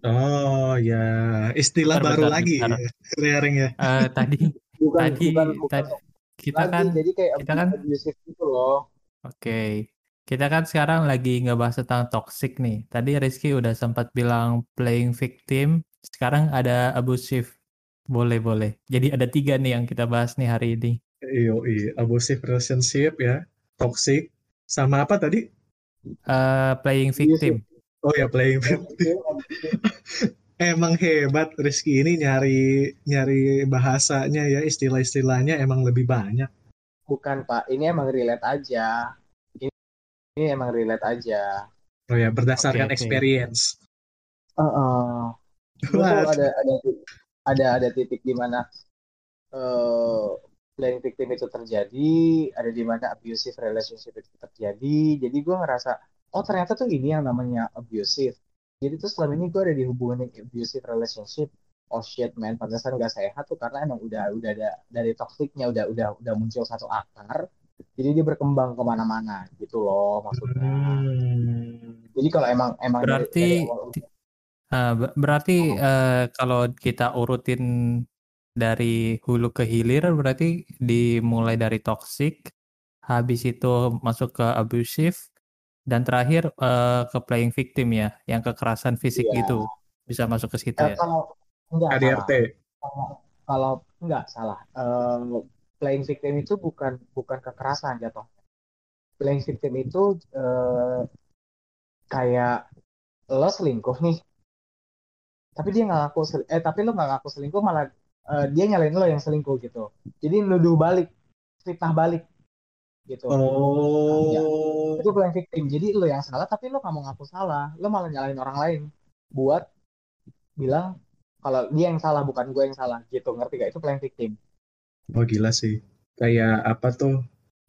Speaker 1: Oh ya, istilah
Speaker 2: Bentar,
Speaker 1: baru
Speaker 2: bentar,
Speaker 1: lagi
Speaker 2: bentar.
Speaker 1: ya, ya.
Speaker 2: Eh, tadi
Speaker 3: bukan
Speaker 2: tadi
Speaker 3: bukan bukan.
Speaker 2: tadi kita
Speaker 3: lagi
Speaker 2: kan
Speaker 3: jadi kayak
Speaker 2: kita kan
Speaker 3: abusive gitu loh.
Speaker 2: Oke kita kan sekarang lagi ngebahas tentang toxic nih. Tadi Rizky udah sempat bilang playing victim sekarang ada abusive. Boleh boleh. Jadi ada tiga nih yang kita bahas nih hari ini.
Speaker 1: Iya, abusive relationship ya, toxic, sama apa tadi?
Speaker 2: Eh, playing victim
Speaker 1: Oh ya, playing victim. Emang hebat Rizky ini nyari nyari bahasanya ya, istilah-istilahnya emang lebih banyak.
Speaker 3: bukan pak ini emang relate aja ini, ini emang relate aja
Speaker 1: Oh ya, berdasarkan
Speaker 2: oke.
Speaker 1: experience.
Speaker 3: Tuh
Speaker 1: Wah,
Speaker 3: ada ada ada ada titik di mana eh playing victim itu terjadi, ada di mana abusive relationship itu terjadi. Jadi gue ngerasa, oh ternyata tuh ini yang namanya abusive. Jadi tuh selama ini gue ada di hubungan yang abusive relationship. Oh shit man, pantesan gak sehat tuh karena emang udah udah ada dari toksiknya udah udah udah muncul satu akar. Jadi dia berkembang ke mana-mana gitu loh maksudnya.
Speaker 1: Hmm.
Speaker 3: Jadi kalau emang emang dari,
Speaker 2: berarti
Speaker 3: dari awal
Speaker 2: eh, ber- berarti eh, kalau kita urutin dari hulu ke hilir berarti dimulai dari toxic habis itu masuk ke abusive dan terakhir eh, ke playing victim ya yang kekerasan fisik
Speaker 3: Iya.
Speaker 2: gitu bisa masuk ke situ
Speaker 3: Eh,
Speaker 2: ya
Speaker 3: kalau enggak salah.
Speaker 1: KDRT.
Speaker 3: Kalau kalau enggak salah. Eh, playing victim itu bukan bukan kekerasan jatuh. Playing victim itu eh, kayak lo selingkuh nih, tapi dia nggak ngaku sel- eh tapi lo nggak ngaku selingkuh malah eh, dia nyalain lo yang selingkuh gitu. Jadi nuduh balik, fitnah balik gitu. Ya,
Speaker 1: Oh,
Speaker 3: itu playing victim. Jadi lo yang salah tapi lo nggak mau ngaku salah, lo malah nyalain orang lain buat bilang kalau dia yang salah bukan gue yang salah gitu. Ngerti gak? Itu playing victim.
Speaker 1: oh gila sih. Kayak apa tuh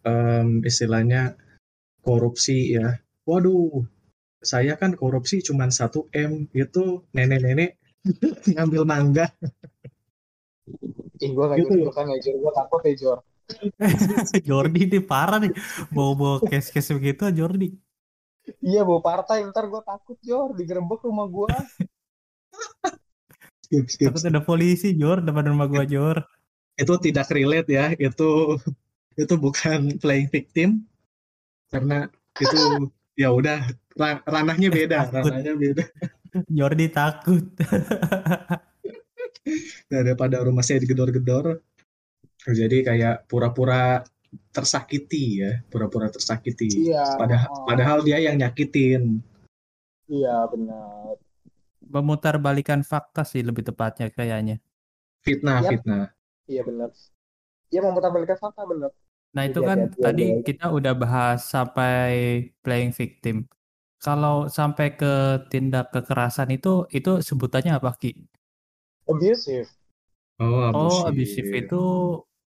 Speaker 1: em, istilahnya korupsi ya. Waduh, saya kan korupsi cuma 1 M itu nenek-nenek ngambil mangga
Speaker 3: Ih, gue gak
Speaker 1: gitu
Speaker 3: ikut
Speaker 1: loh.
Speaker 3: ikutan ya, Jor. Gue takut ya, Jor.
Speaker 2: Jordi nih parah nih bawa-bawa case-case begitu Jordi
Speaker 3: Iya, bawa partai. Ntar gue takut, Jor. Digerebek rumah gue.
Speaker 1: Skip, skip,
Speaker 2: takut
Speaker 1: skip.
Speaker 2: ada polisi Jor depan rumah gua Jor
Speaker 1: Itu tidak relate ya. Itu itu bukan playing victim karena itu ya udah ra- ranahnya beda, ranahnya beda.
Speaker 2: Jordi takut
Speaker 1: Daripada rumah saya digedor-gedor, jadi kayak pura-pura tersakiti ya, pura-pura tersakiti.
Speaker 3: Iya.
Speaker 1: Padahal
Speaker 3: oh.
Speaker 1: padahal dia yang nyakitin.
Speaker 3: Iya, benar.
Speaker 2: memutarbalikkan fakta sih lebih tepatnya kayaknya
Speaker 1: Fitnah,
Speaker 3: Yap.
Speaker 1: fitnah.
Speaker 3: Iya, benar. Iya, memutarbalikkan fakta, benar.
Speaker 2: Nah itu
Speaker 3: Jadi
Speaker 2: kan tadi kita udah bahas sampai playing victim. Kalau sampai ke tindak kekerasan itu itu sebutannya apa Ki?
Speaker 3: Abusive.
Speaker 1: Oh,
Speaker 2: Oh,
Speaker 1: abusive.
Speaker 2: abusive itu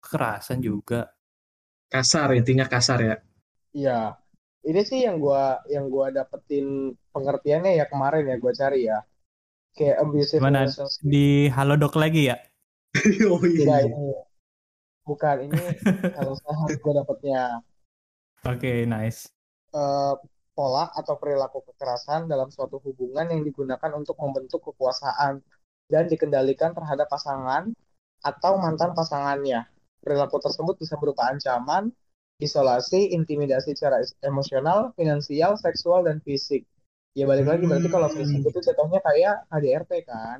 Speaker 2: kekerasan juga.
Speaker 1: Kasar, intinya kasar ya.
Speaker 3: Iya. Ini sih yang gua yang gua dapetin pengertiannya ya kemarin ya gua cari ya. Kayak abusive
Speaker 2: Gimana
Speaker 3: relationship.
Speaker 2: di Halodoc lagi ya?
Speaker 1: oh
Speaker 3: Tidak
Speaker 1: iya.
Speaker 3: ini. Bukan ini kalau sehat gua dapetnya
Speaker 2: Oke, nice.
Speaker 3: eh, pola atau perilaku kekerasan dalam suatu hubungan yang digunakan untuk membentuk kekuasaan dan dikendalikan terhadap pasangan atau mantan pasangannya. Perilaku tersebut bisa berupa ancaman, isolasi, intimidasi secara emosional, finansial, seksual, dan fisik. Ya balik lagi berarti kalau fisik
Speaker 1: Hmm,
Speaker 3: itu contohnya kayak KDRT kan?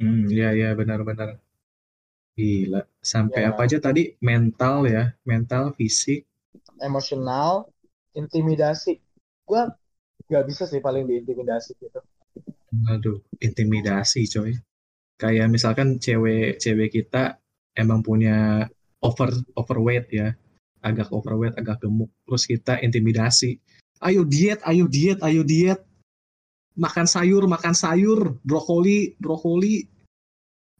Speaker 1: hmm, iya iya benar-benar. Gila. Sampai
Speaker 3: Ya
Speaker 1: apa aja tadi? Mental ya, mental, fisik.
Speaker 3: emosional, intimidasi. Gua nggak bisa sih paling diintimidasi gitu.
Speaker 1: Aduh, intimidasi coy. Kayak misalkan cewek-cewek kita emang punya over overweight ya, agak overweight, agak gemuk. Terus kita intimidasi. Ayo diet, ayo diet, ayo diet. Makan sayur, makan sayur, brokoli, brokoli.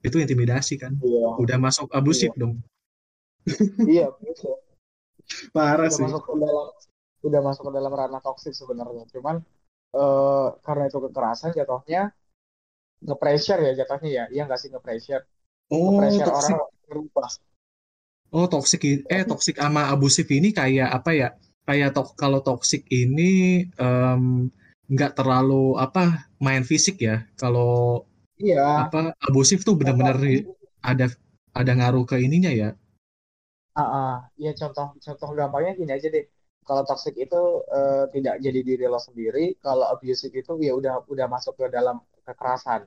Speaker 1: Itu intimidasi kan.
Speaker 3: Iya,
Speaker 1: Udah masuk
Speaker 3: iya,
Speaker 1: abusif dong.
Speaker 3: iya, bisa.
Speaker 1: Parah
Speaker 3: udah
Speaker 1: sih.
Speaker 3: masuk ke dalam udah masuk ke dalam ranah toksik sebenarnya cuman eh, karena itu kekerasan jatuhnya nge-pressure ya jatuhnya ya iya nggak sih nge-pressure
Speaker 1: Oh,
Speaker 3: nge-pressure orang
Speaker 1: toxic.
Speaker 3: untuk berubah
Speaker 1: Oh, toxic eh toxic sama abusif ini kayak apa ya? Kayak tok kalau toxic ini nggak terlalu apa main fisik ya. Kalau
Speaker 3: Iya.
Speaker 1: apa abusif tuh benar-benar ada ada ngaruh ke ininya ya.
Speaker 3: Ah, ah. ya contoh contoh gampangnya gini aja deh. Kalau toxic itu eh, tidak jadi diri lo sendiri, kalau abusive itu ya udah udah masuk ke dalam kekerasan.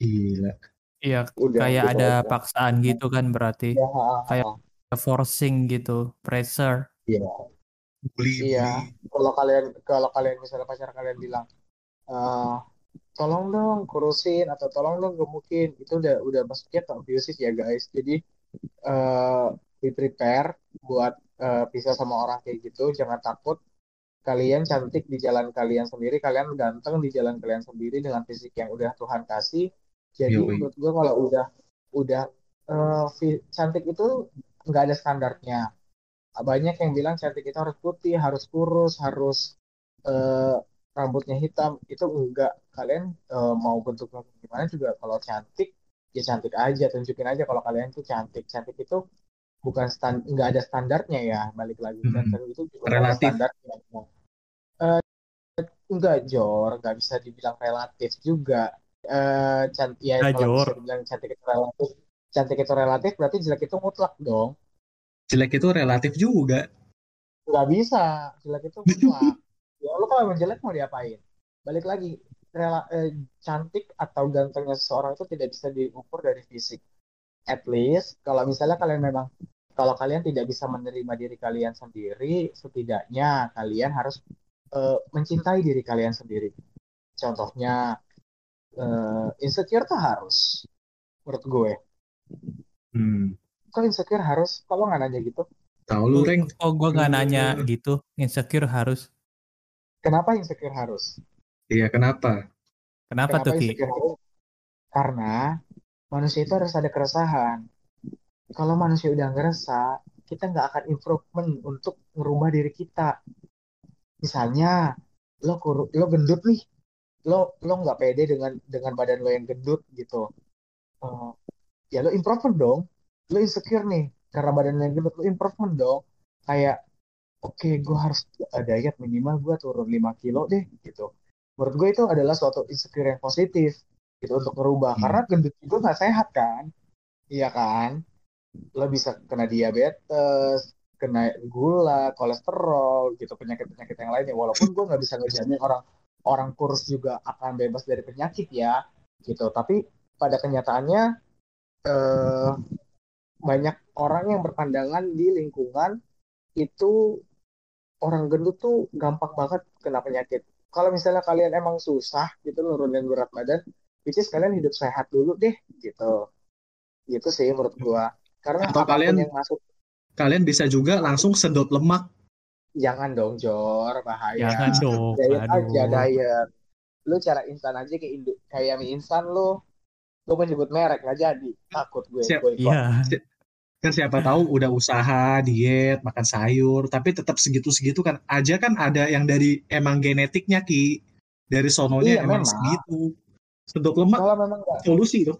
Speaker 1: Gila.
Speaker 2: Iya,
Speaker 3: Udah
Speaker 2: kayak
Speaker 3: gitu
Speaker 2: ada
Speaker 3: aja.
Speaker 2: paksaan gitu kan berarti.
Speaker 3: Ya,
Speaker 2: Kayak
Speaker 3: ah.
Speaker 2: forcing gitu, pressure.
Speaker 3: Iya.
Speaker 1: Bully,
Speaker 3: Iya, kalau kalian kalau kalian misalnya pacar kalian bilang, eh tolong dong kurusin atau tolong dong gemukin, itu udah udah masuknya ke abusive ya guys. Jadi eh be prepare buat eh, pisah sama orang kayak gitu, jangan takut. Kalian cantik di jalan kalian sendiri, kalian ganteng di jalan kalian sendiri dengan fisik yang udah Tuhan kasih. Jadi
Speaker 1: Yoi.
Speaker 3: menurut gue kalau udah udah fi- cantik itu nggak ada standarnya banyak yang bilang cantik itu harus putih, harus kurus, harus eh, rambutnya hitam. Itu enggak. Kalian eh, mau bentuknya gimana juga kalau cantik ya cantik aja, tunjukin aja kalau kalian tuh cantik. Cantik itu bukan stand, enggak ada standarnya ya. Balik lagi
Speaker 1: Hmm.
Speaker 3: ganteng itu nggak
Speaker 1: Relatif.
Speaker 3: standarnya. Eh, enggak Jor, nggak bisa dibilang relatif juga. Eh cantik ya
Speaker 2: Nah,
Speaker 3: kalau bisa
Speaker 2: Jor.
Speaker 3: dibilang cantik itu relatif, cantik itu relatif berarti jelek itu mutlak dong.
Speaker 1: Jelek itu relatif juga.
Speaker 3: nggak bisa jelek itu mutlak ya lo kalau jelek mau diapain balik lagi rela eh, cantik atau gantengnya seseorang itu tidak bisa diukur dari fisik at least kalau misalnya kalian memang kalau kalian tidak bisa menerima diri kalian sendiri setidaknya kalian harus eh, mencintai diri kalian sendiri contohnya eh, insecure tuh harus menurut gue
Speaker 1: Hmm.
Speaker 3: kok insecure harus kalau nggak nanya gitu
Speaker 1: Tahu lu, Reng.
Speaker 2: Kok gue nggak nanya gitu, insecure harus.
Speaker 3: kenapa insecure harus
Speaker 1: Iya, kenapa?
Speaker 2: Kenapa tuh
Speaker 3: Kenapa
Speaker 2: Ki?
Speaker 3: insecure harus? Karena manusia itu harus ada keresahan. Kalau manusia udah ngerasa, kita nggak akan improvement untuk ngerubah diri kita. Misalnya, lo lo gendut nih, lo lo nggak pede dengan dengan badan lo yang gendut gitu. Eh, ya lo improvement dong. Lo insecure nih karena badan lo yang gendut, lo improvement dong. Kayak, oke, gue harus uh, diet minimal gue turun 5 kilo deh gitu. Menurut gue itu adalah suatu insecure yang positif gitu untuk merubah.
Speaker 1: Hmm.
Speaker 3: Karena gendut itu nggak sehat kan, iya kan? Lo bisa kena diabetes, kena gula, kolesterol, gitu penyakit-penyakit yang lainnya. Walaupun gue nggak bisa ngejamin orang orang kurus juga akan bebas dari penyakit ya, gitu. Tapi pada kenyataannya eh, banyak orang yang berpandangan di lingkungan itu orang gendut tuh gampang banget kena penyakit. Kalau misalnya kalian emang susah gitu nurunin berat badan, which is kalian hidup sehat dulu deh gitu. Gitu sih menurut gua. Karena
Speaker 1: Atau kalian-
Speaker 3: yang masuk
Speaker 1: Kalian bisa juga langsung sedot lemak.
Speaker 3: jangan dong Jor, bahaya.
Speaker 2: Jangan dong.
Speaker 3: Diet aja
Speaker 2: Aduh.
Speaker 3: diet. Lu cara instan aja kayak Indo, kayak mie instan lu. Lu menyebut merek nggak jadi. Takut gue
Speaker 1: Siap.
Speaker 2: Iya.
Speaker 1: Kan siapa tahu udah usaha, diet, makan sayur, tapi tetap segitu-segitu kan. Aja kan ada yang dari emang genetiknya, Ki. Dari sononya
Speaker 3: Iya,
Speaker 1: emang
Speaker 3: memang.
Speaker 1: segitu. Sedot lemak
Speaker 3: Kalau memang nggak
Speaker 1: solusi dong.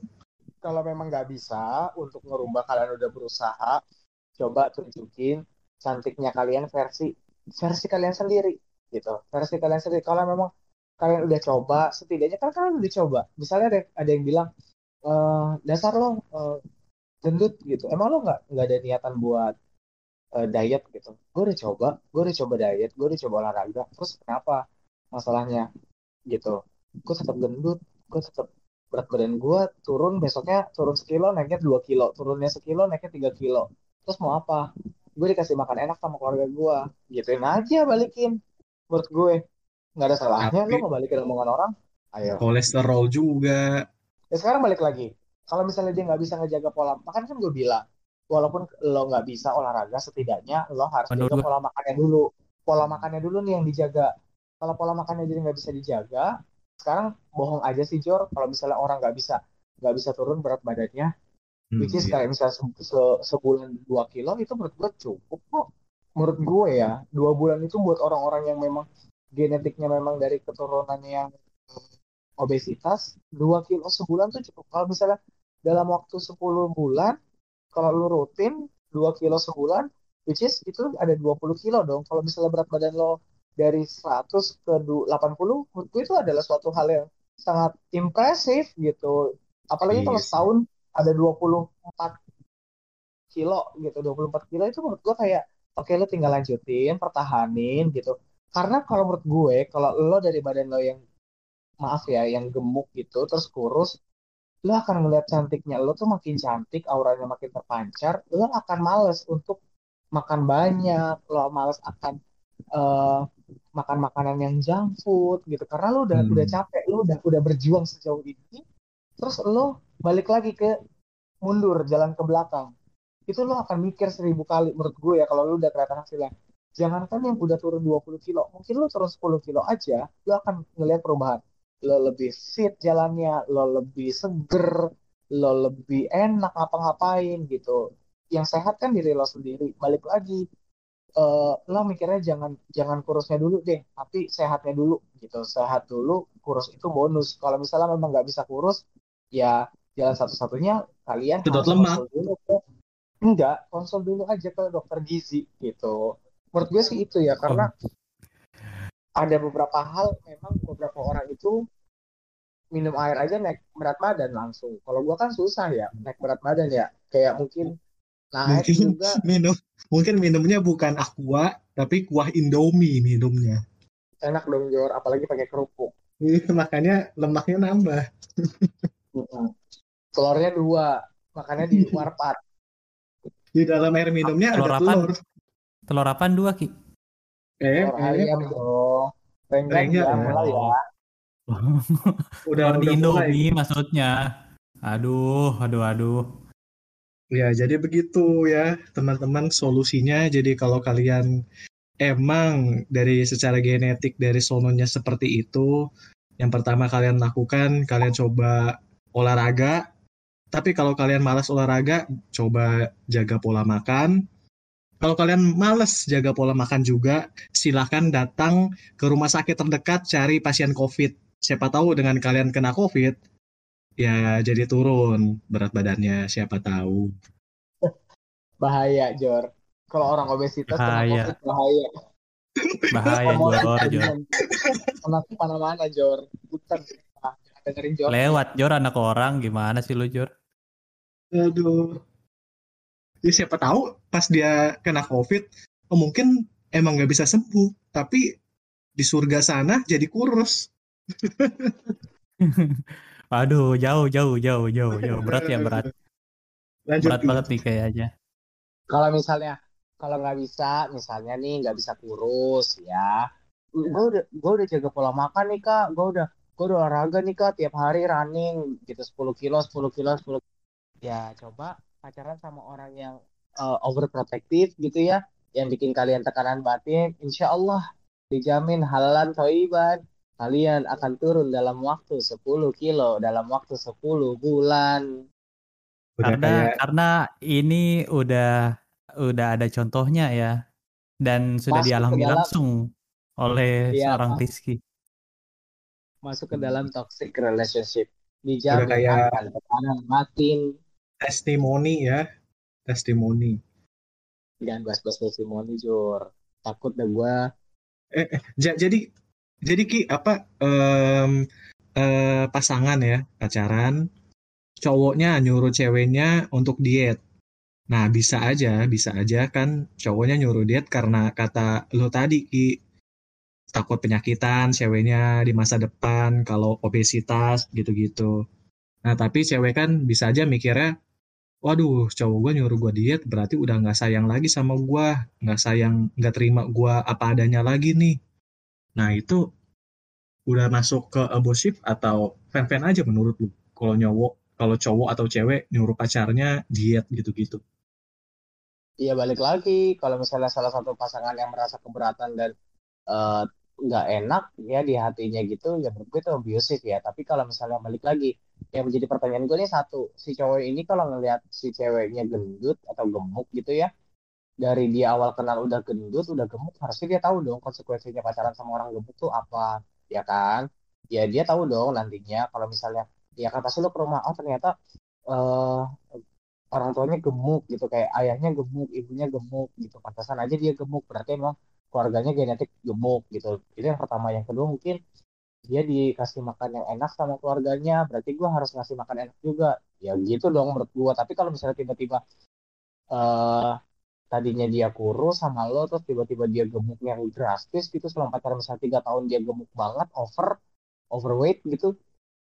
Speaker 3: Kalau memang nggak bisa untuk ngerubah kalian udah berusaha coba tunjukin cantiknya kalian versi versi kalian sendiri gitu. Versi kalian sendiri. Kalau memang kalian udah coba setidaknya kan kalian udah coba. Misalnya ada ada yang bilang eh dasar lo eh, gendut gitu. Emang lo nggak nggak ada niatan buat eh, diet? Gitu. Gue udah coba gue udah coba diet gue udah coba olahraga. Terus kenapa masalahnya? Gitu. Gue tetap gendut gue tetap berat badan gue turun besoknya turun sekilo naiknya dua kilo. Turunnya sekilo naiknya tiga kilo. Terus mau apa? Gue dikasih makan enak sama keluarga gue gituin aja balikin. Menurut gue nggak ada salahnya
Speaker 1: Tapi-
Speaker 3: lo ngebalikin omongan orang. Ayo.
Speaker 1: Kolesterol juga.
Speaker 3: ya sekarang balik lagi. Kalau misalnya dia nggak bisa ngejaga pola makan kan gue bilang walaupun lo nggak bisa olahraga setidaknya lo harus
Speaker 2: Menurut
Speaker 3: jaga pola makannya dulu. Pola makannya dulu nih yang dijaga. Kalau pola makannya jadi nggak bisa dijaga sekarang bohong aja sih Jor. Kalau misalnya orang nggak bisa nggak bisa turun berat badannya
Speaker 1: Hmm,
Speaker 3: which is
Speaker 1: iya.
Speaker 3: kayak misalnya se- se- sebulan dua kilo itu menurut gue cukup kok. Menurut gue ya dua bulan itu buat orang-orang yang memang genetiknya memang dari keturunan yang eh, obesitas dua kilo sebulan tuh cukup. Kalau misalnya dalam waktu 10 bulan kalau lu rutin dua kilo sebulan which is itu ada 20 kilo dong. Kalau misalnya berat badan lo dari 100 ke 80 menurut gue itu adalah suatu hal yang sangat impresif gitu. Apalagi kalau
Speaker 1: Iya
Speaker 3: setahun ada 24 kilo gitu 24 kilo itu menurut gue kayak oke lo tinggal lanjutin pertahanin gitu. Karena kalau menurut gue kalau lo dari badan lo yang maaf ya yang gemuk gitu terus kurus lo akan ngeliat cantiknya lo tuh makin cantik auranya makin terpancar lo akan males untuk makan banyak lo males akan eh, makan makanan yang junk food gitu. Karena lo udah
Speaker 1: Hmm.
Speaker 3: udah capek lo udah udah berjuang sejauh ini terus lo balik lagi ke mundur jalan ke belakang. Itu lo akan mikir seribu kali menurut gue ya kalau lo udah kelihatan hasilnya. Jangankan yang udah turun 20 kilo mungkin lo turun 10 kilo aja lo akan ngelihat perubahan. Lo lebih fit jalannya lo lebih seger lo lebih enak ngapa-ngapain gitu. Yang sehat kan diri lo sendiri. Balik lagi eh, lo mikirnya jangan jangan kurusnya dulu deh tapi sehatnya dulu gitu. Sehat dulu kurus itu bonus. Kalau misalnya memang nggak bisa kurus ya jalan satu-satunya kalian
Speaker 1: Sedot
Speaker 3: harus
Speaker 1: lemak.
Speaker 3: konsul dulu ke enggak konsul dulu aja ke dokter gizi gitu. Menurut gue sih itu ya karena ada beberapa hal memang beberapa orang itu minum air aja naik berat badan langsung. Kalau gue kan susah ya naik berat badan ya. Kayak mungkin naik
Speaker 1: Mungkin
Speaker 3: juga
Speaker 1: minum mungkin minumnya bukan aqua tapi kuah Indomie minumnya.
Speaker 3: enak dong Jor apalagi pakai kerupuk
Speaker 1: Iya, Makanya lemaknya nambah.
Speaker 3: Telurnya dua makanya di warpat
Speaker 1: Di dalam air minumnya
Speaker 2: Telur
Speaker 1: ada
Speaker 2: apaan?
Speaker 1: telur.
Speaker 2: Telur apaan dua ki?
Speaker 1: Eh,
Speaker 3: telur
Speaker 1: eh,
Speaker 3: ayam dong Renggan ya
Speaker 1: ya.
Speaker 3: mulai ya
Speaker 1: udah
Speaker 2: di
Speaker 1: udah mulai.
Speaker 2: Indomie maksudnya. Aduh, aduh, aduh.
Speaker 1: Ya, jadi begitu ya, teman-teman solusinya. Jadi kalau kalian emang dari secara genetik dari sononya seperti itu, yang pertama kalian lakukan, kalian coba olahraga. Tapi kalau kalian malas olahraga, coba jaga pola makan. Kalau kalian males jaga pola makan juga, silahkan datang ke rumah sakit terdekat cari pasien COVID. Siapa tahu dengan kalian kena COVID, ya jadi turun berat badannya, siapa tahu.
Speaker 3: bahaya Jor kalau orang obesitas
Speaker 2: Bahaya.
Speaker 3: covid bahaya
Speaker 2: Bahaya, Jor, Jor.
Speaker 3: kena ke mana-mana Jor bukan Nah, dengerin Jor
Speaker 2: Lewat, Jor, anak orang. Gimana sih lu, Jor?
Speaker 1: Aduh. Ya siapa tahu pas dia kena COVID, oh, mungkin emang nggak bisa sembuh, tapi di surga sana jadi kurus.
Speaker 2: Aduh, jauh, jauh, jauh, jauh, jauh. Berat ya, berat.
Speaker 1: Lanjut.
Speaker 2: Berat banget nih kayaknya.
Speaker 3: kalau misalnya kalau nggak bisa misalnya nih nggak bisa kurus ya gue udah gue udah jaga pola makan nih kak gue udah gue udah olahraga nih kak tiap hari running gitu 10 kilo 10 kilo 10 ya coba pacaran sama orang yang uh, overprotective gitu ya yang bikin kalian tekanan batin insya Allah dijamin halalan toiban kalian akan turun dalam waktu 10 kilo dalam waktu 10 bulan
Speaker 1: Udah
Speaker 2: Karena
Speaker 1: kayak
Speaker 2: karena ini udah udah ada contohnya ya. Dan sudah
Speaker 3: Masuk
Speaker 2: dialami
Speaker 3: dalam-
Speaker 2: langsung oleh
Speaker 3: Iya,
Speaker 2: seorang
Speaker 3: Pak.
Speaker 2: Rizky.
Speaker 3: masuk ke dalam toxic relationship dijamin
Speaker 1: Udah kayak-
Speaker 3: akan tekanan makin
Speaker 1: testimoni ya, testimoni.
Speaker 3: jangan bahas-bahas testimoni Jur takut deh gua
Speaker 1: Ja- jadi jadi ki apa em, eh, pasangan ya pacaran, cowoknya nyuruh ceweknya untuk diet. Nah bisa aja, bisa aja kan cowoknya nyuruh diet karena kata lo tadi ki takut penyakitan ceweknya di masa depan kalau obesitas gitu-gitu. Nah tapi cewek kan bisa aja mikirnya, waduh cowok gue nyuruh gue diet berarti udah nggak sayang lagi sama gue, nggak sayang, nggak terima gue apa adanya lagi nih. Nah itu udah masuk ke abusif atau fan-fan aja menurut lu? Kalau nyowok, kalau cowok atau cewek nyuruh pacarnya diet gitu-gitu.
Speaker 3: Iya balik lagi kalau misalnya salah satu pasangan yang merasa keberatan dan eh, nggak enak ya di hatinya gitu ya menurut gue itu abusive ya tapi kalau misalnya balik lagi yang menjadi pertanyaan gue nih satu si cowok ini kalau ngelihat si ceweknya gendut atau gemuk gitu ya dari dia awal kenal udah gendut udah gemuk harusnya dia tahu dong konsekuensinya pacaran sama orang gemuk tuh apa ya kan? Ya dia tahu dong nantinya. Kalau misalnya ya kan pasti lo ke rumah oh ternyata eh orang tuanya gemuk gitu. Kayak ayahnya gemuk ibunya gemuk gitu. Pantasan aja dia gemuk berarti emang keluarganya genetik gemuk gitu. Itu yang pertama. Yang kedua mungkin dia dikasih makan yang enak sama keluarganya berarti gue harus ngasih makan enak juga. Ya gitu dong menurut gue tapi kalau misalnya tiba-tiba uh, tadinya dia kurus sama lo terus tiba-tiba dia gemuk yang drastis gitu selama pacaran misalnya tiga tahun dia gemuk banget over overweight gitu.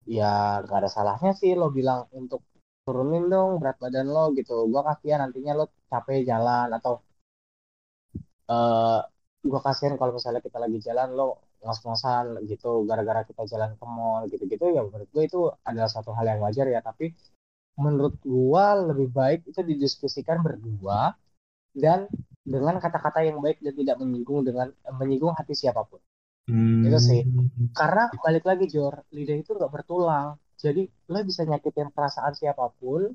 Speaker 3: Ya gak ada salahnya sih lo bilang untuk turunin dong berat badan lo gitu. Gue kasihan nantinya lo capek jalan atau uh, gue kasihan kalau misalnya kita lagi jalan lo ngos-ngosan gitu gara-gara kita jalan ke mall gitu-gitu ya menurut gue itu adalah satu hal yang wajar ya. Tapi menurut gue lebih baik itu didiskusikan berdua dan dengan kata-kata yang baik dan tidak menyinggung dengan menyinggung hati siapa pun. Hmm. itu sih. Karena balik lagi Jor lidah itu nggak bertulang. Jadi lo bisa nyakitin perasaan siapa pun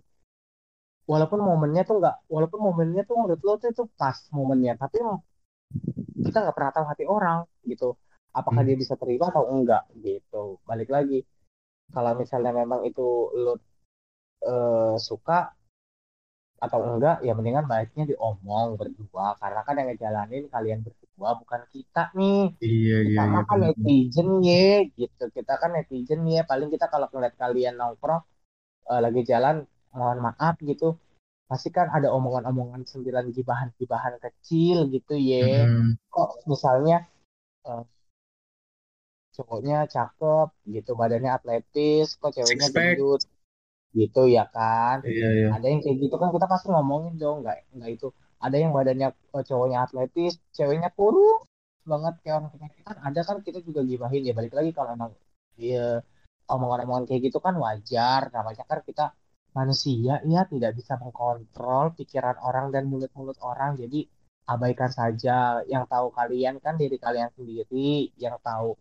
Speaker 3: walaupun momennya tuh nggak walaupun momennya tuh menurut lo tuh itu pas momennya. Tapi kita nggak pernah tahu hati orang gitu. Apakah hmm. dia bisa terima atau enggak gitu. Balik lagi kalau misalnya memang itu lo uh, suka atau enggak ya mendingan baiknya diomong berdua. Karena kan yang ngejalanin kalian berdua bukan kita nih.
Speaker 1: Iya
Speaker 3: kita
Speaker 1: iya, iya
Speaker 3: kan netizen ya gitu. Kita kan netizen ya paling kita kalau ngeliat kalian nongkrong uh, lagi jalan mohon maaf gitu. Pasti kan ada omongan-omongan sembilan gibahan-gibahan kecil gitu ya hmm. kok misalnya uh, cowoknya cakep gitu. Badannya atletis kok ceweknya gendut gitu ya kan?
Speaker 1: Iya, iya.
Speaker 3: ada yang kayak gitu kan kita pasti ngomongin dong nggak nggak itu. Ada yang badannya oh, cowoknya atletis ceweknya kurus banget kayak orang kita kan ada kan kita juga gibahin ya balik lagi kalau emang dia omongan-omongan kayak gitu kan wajar. Namanya kan kita manusia ya tidak bisa mengkontrol pikiran orang dan mulut-mulut orang jadi abaikan saja. Yang tahu kalian kan diri kalian sendiri yang tahu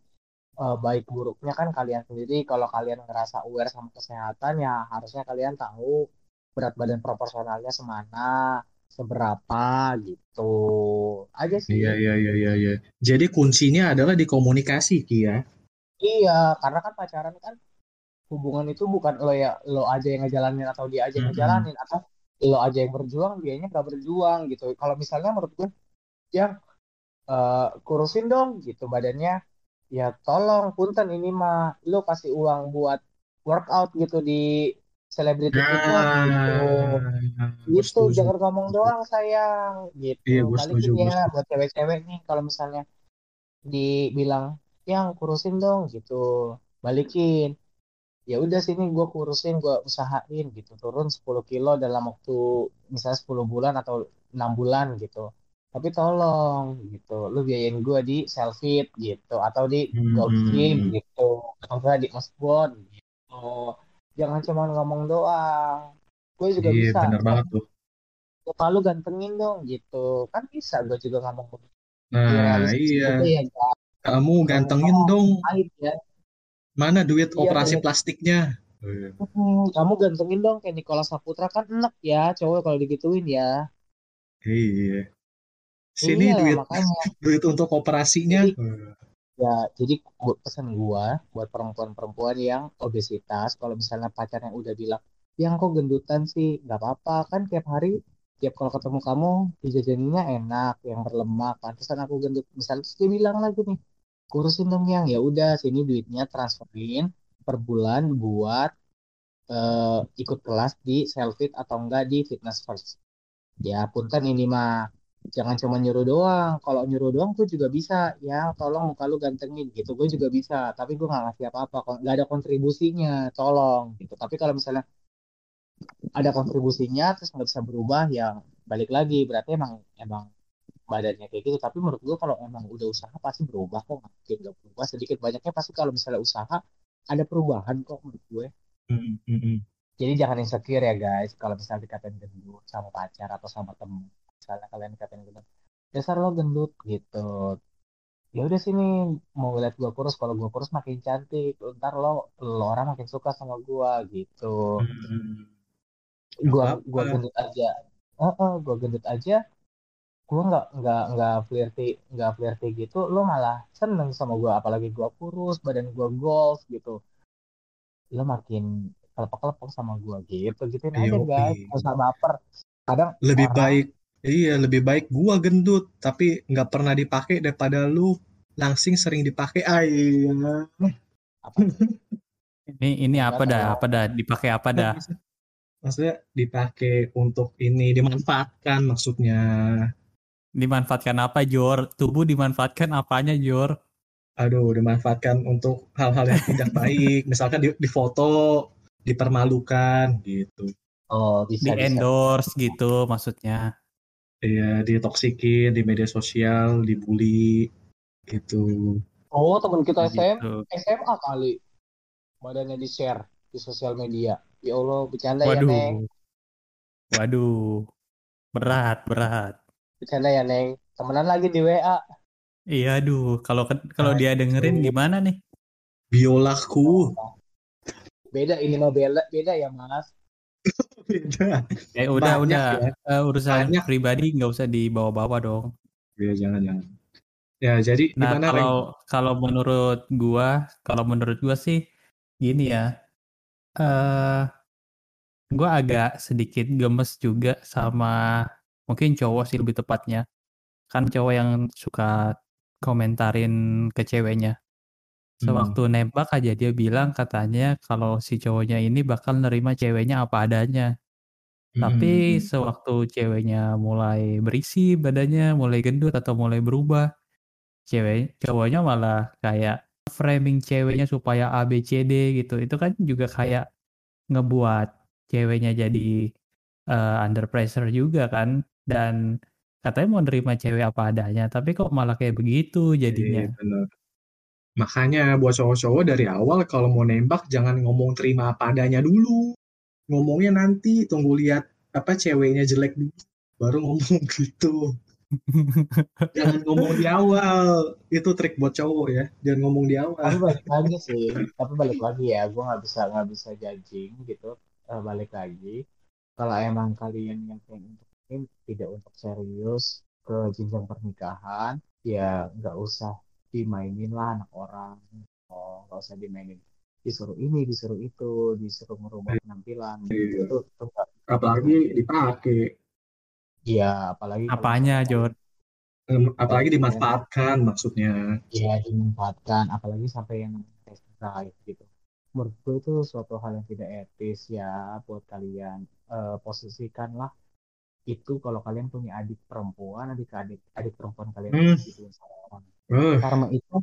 Speaker 3: uh, baik buruknya kan kalian sendiri. Kalau kalian ngerasa aware sama kesehatan ya harusnya kalian tahu berat badan proporsionalnya semana seberapa gitu. Aja sih.
Speaker 1: Iya iya iya iya ya. jadi kuncinya adalah di komunikasi Kia
Speaker 3: iya karena kan pacaran kan hubungan itu bukan lo ya lo aja yang ngejalanin atau dia aja yang ngejalanin atau lo aja yang berjuang dianya nggak berjuang gitu. Kalau misalnya menurut gue yang uh, kurusin dong gitu badannya ya tolong punten ini mah. Lo kasih uang buat workout gitu di selebriti nah, itu gitu. gitu jangan ngomong doang sayang. Gitu.
Speaker 1: Iya,
Speaker 3: balikin ya buat cewek-cewek nih kalau misalnya dibilang yang kurusin dong gitu. Balikin. Ya udah sini gue kurusin gue usahain gitu. Turun 10 kilo dalam waktu misalnya 10 bulan atau enam bulan gitu tapi tolong gitu. Lu biayain gue di selfie gitu. Atau di hmm. golf gym gitu. Atau enggak di osborn gitu. Jangan cuma ngomong doang. Gue juga iya, bisa
Speaker 1: bener banget tuh.
Speaker 3: Kalau gantengin dong gitu. Kan bisa gue juga ngomong
Speaker 1: nah iya gitu ya, kamu gantengin dong. ya. Mana duit iya, operasi plastiknya?
Speaker 3: Hmm, kamu gantengin dong kayak Nikola Saputra. Kan enak ya cowok kalau digituin ya.
Speaker 1: Iya. Sini iya, duit makanya. duit untuk operasinya. Jadi,
Speaker 3: ya, jadi buat pesan gua buat perempuan-perempuan yang obesitas, kalau misalnya pacarnya udah bilang, yang kok gendutan sih, nggak apa-apa kan tiap hari tiap kalau ketemu kamu dijajaninnya enak yang berlemak pantesan aku gendut misalnya dia bilang lagi nih kurusin dong yang ya udah sini duitnya transferin per bulan buat uh, ikut kelas di Selfit atau enggak di Fitness First. Ya punten ini mah jangan cuma nyuruh doang. Kalau nyuruh doang tuh juga bisa. Ya tolong muka lu gantengin gitu. Gue juga bisa. Tapi gue nggak ngasih apa-apa. Nggak ada kontribusinya. Tolong gitu. Tapi kalau misalnya ada kontribusinya terus nggak bisa berubah ya balik lagi berarti emang emang badannya kayak gitu tapi menurut gue kalau emang udah usaha pasti berubah kok mungkin gak berubah sedikit banyaknya pasti kalau misalnya usaha ada perubahan kok menurut gue
Speaker 1: mm -hmm.
Speaker 3: jadi jangan insecure ya guys kalau misalnya dikatain gendut sama pacar atau sama temen misalnya kalian dikatain gendut dasar lo gendut gitu. Ya udah sini mau lihat gue kurus kalau gue kurus makin cantik. Ntar lo lo orang makin suka sama gue gitu. Hmm. gue gue gendut aja. Uh -uh, gue gendut aja. Gue nggak nggak nggak flirty nggak flirty gitu. Lo malah seneng sama gue apalagi gue kurus badan gue golf gitu. Lo makin kelepek kelepek sama gue gitu. Gitu aja guys. Gak usah baper. Kadang
Speaker 1: lebih orang, baik Iya, lebih baik gua gendut tapi nggak pernah dipakai daripada lu langsing sering dipakai. Ah, iya.
Speaker 3: Apa?
Speaker 2: Ini ini apa dah?
Speaker 3: tahu.
Speaker 2: Apa dah? Dipakai apa dah?
Speaker 1: Maksudnya dipakai untuk ini dimanfaatkan maksudnya.
Speaker 2: Dimanfaatkan apa, Jor? Tubuh dimanfaatkan apanya, Jor?
Speaker 1: Aduh, dimanfaatkan untuk hal-hal yang tidak baik. Misalkan di, di foto, dipermalukan gitu.
Speaker 3: Oh,
Speaker 2: Di
Speaker 3: bisa bisa.
Speaker 2: endorse gitu maksudnya.
Speaker 1: Iya, ditoksikin di media sosial, dibully gitu.
Speaker 3: Oh, teman kita SM,
Speaker 2: Gitu.
Speaker 3: SMA kali. Badannya di-share di sosial media. Ya Allah, bercanda ya, Neng.
Speaker 2: Waduh. Waduh. Berat, berat.
Speaker 3: Bercanda ya, Neng. Temenan lagi di WA.
Speaker 2: Iya, aduh. Kalau kalau
Speaker 1: Nah,
Speaker 2: dia dengerin
Speaker 1: itu.
Speaker 2: gimana nih?
Speaker 1: Biolaku.
Speaker 3: Beda ini mah beda, beda ya, Mas.
Speaker 1: Beda.
Speaker 2: Eh udah
Speaker 1: Banyak
Speaker 2: udah
Speaker 1: ya.
Speaker 2: Eh, urusan
Speaker 1: Banyak.
Speaker 2: pribadi nggak usah dibawa-bawa dong.
Speaker 1: Ya, jangan-jangan. Ya, jadi
Speaker 2: Nah
Speaker 1: gimana,
Speaker 2: kalau kalau menurut gua, kalau menurut gua sih gini ya. Eh gua agak sedikit gemes juga sama mungkin cowok sih lebih tepatnya. Kan cowok yang suka komentarin ke ceweknya.
Speaker 1: Hmm.
Speaker 2: Sewaktu nembak aja dia bilang katanya kalau si cowoknya ini bakal nerima ceweknya apa adanya. Tapi
Speaker 1: Hmm.
Speaker 2: sewaktu ceweknya mulai berisi badannya, mulai gendut atau mulai berubah, cewek cowoknya malah kayak framing ceweknya supaya A B C D gitu. Itu kan juga kayak ngebuat ceweknya jadi eh, under pressure juga kan dan katanya mau nerima cewek apa adanya, tapi kok malah kayak begitu
Speaker 1: Iya,
Speaker 2: jadinya.
Speaker 1: benar. Makanya buat cowok-cowok dari awal kalau mau nembak jangan ngomong terima apa adanya dulu. Ngomongnya nanti tunggu lihat apa ceweknya jelek dulu baru ngomong gitu. Jangan ngomong di awal. Itu trik buat cowok ya. Jangan ngomong di awal.
Speaker 3: Tapi balik lagi sih, tapi balik lagi ya, gue nggak bisa nggak bisa judging gitu. Eh, balik lagi, kalau emang kalian yang pengen untuk tidak untuk serius ke jenjang pernikahan, ya nggak usah dimainin lah anak orang. Oh, nggak usah dimainin. Disuruh ini, disuruh itu, disuruh merubah penampilan.
Speaker 1: Iya.
Speaker 3: Itu, itu, itu nggak.
Speaker 1: Apalagi dipakai.
Speaker 3: Iya, apalagi
Speaker 2: Apanya?
Speaker 1: Em, Apalagi dimanfaatkan maksudnya.
Speaker 3: ya dimanfaatkan, apalagi sampai yang test drive gitu. Menurut gue itu suatu hal yang tidak etis ya buat kalian. Eh, posisikanlah itu kalau kalian punya adik perempuan, adik-adik adik perempuan kalian
Speaker 1: Hmm.
Speaker 3: orang.
Speaker 1: Eh,
Speaker 3: Karma itu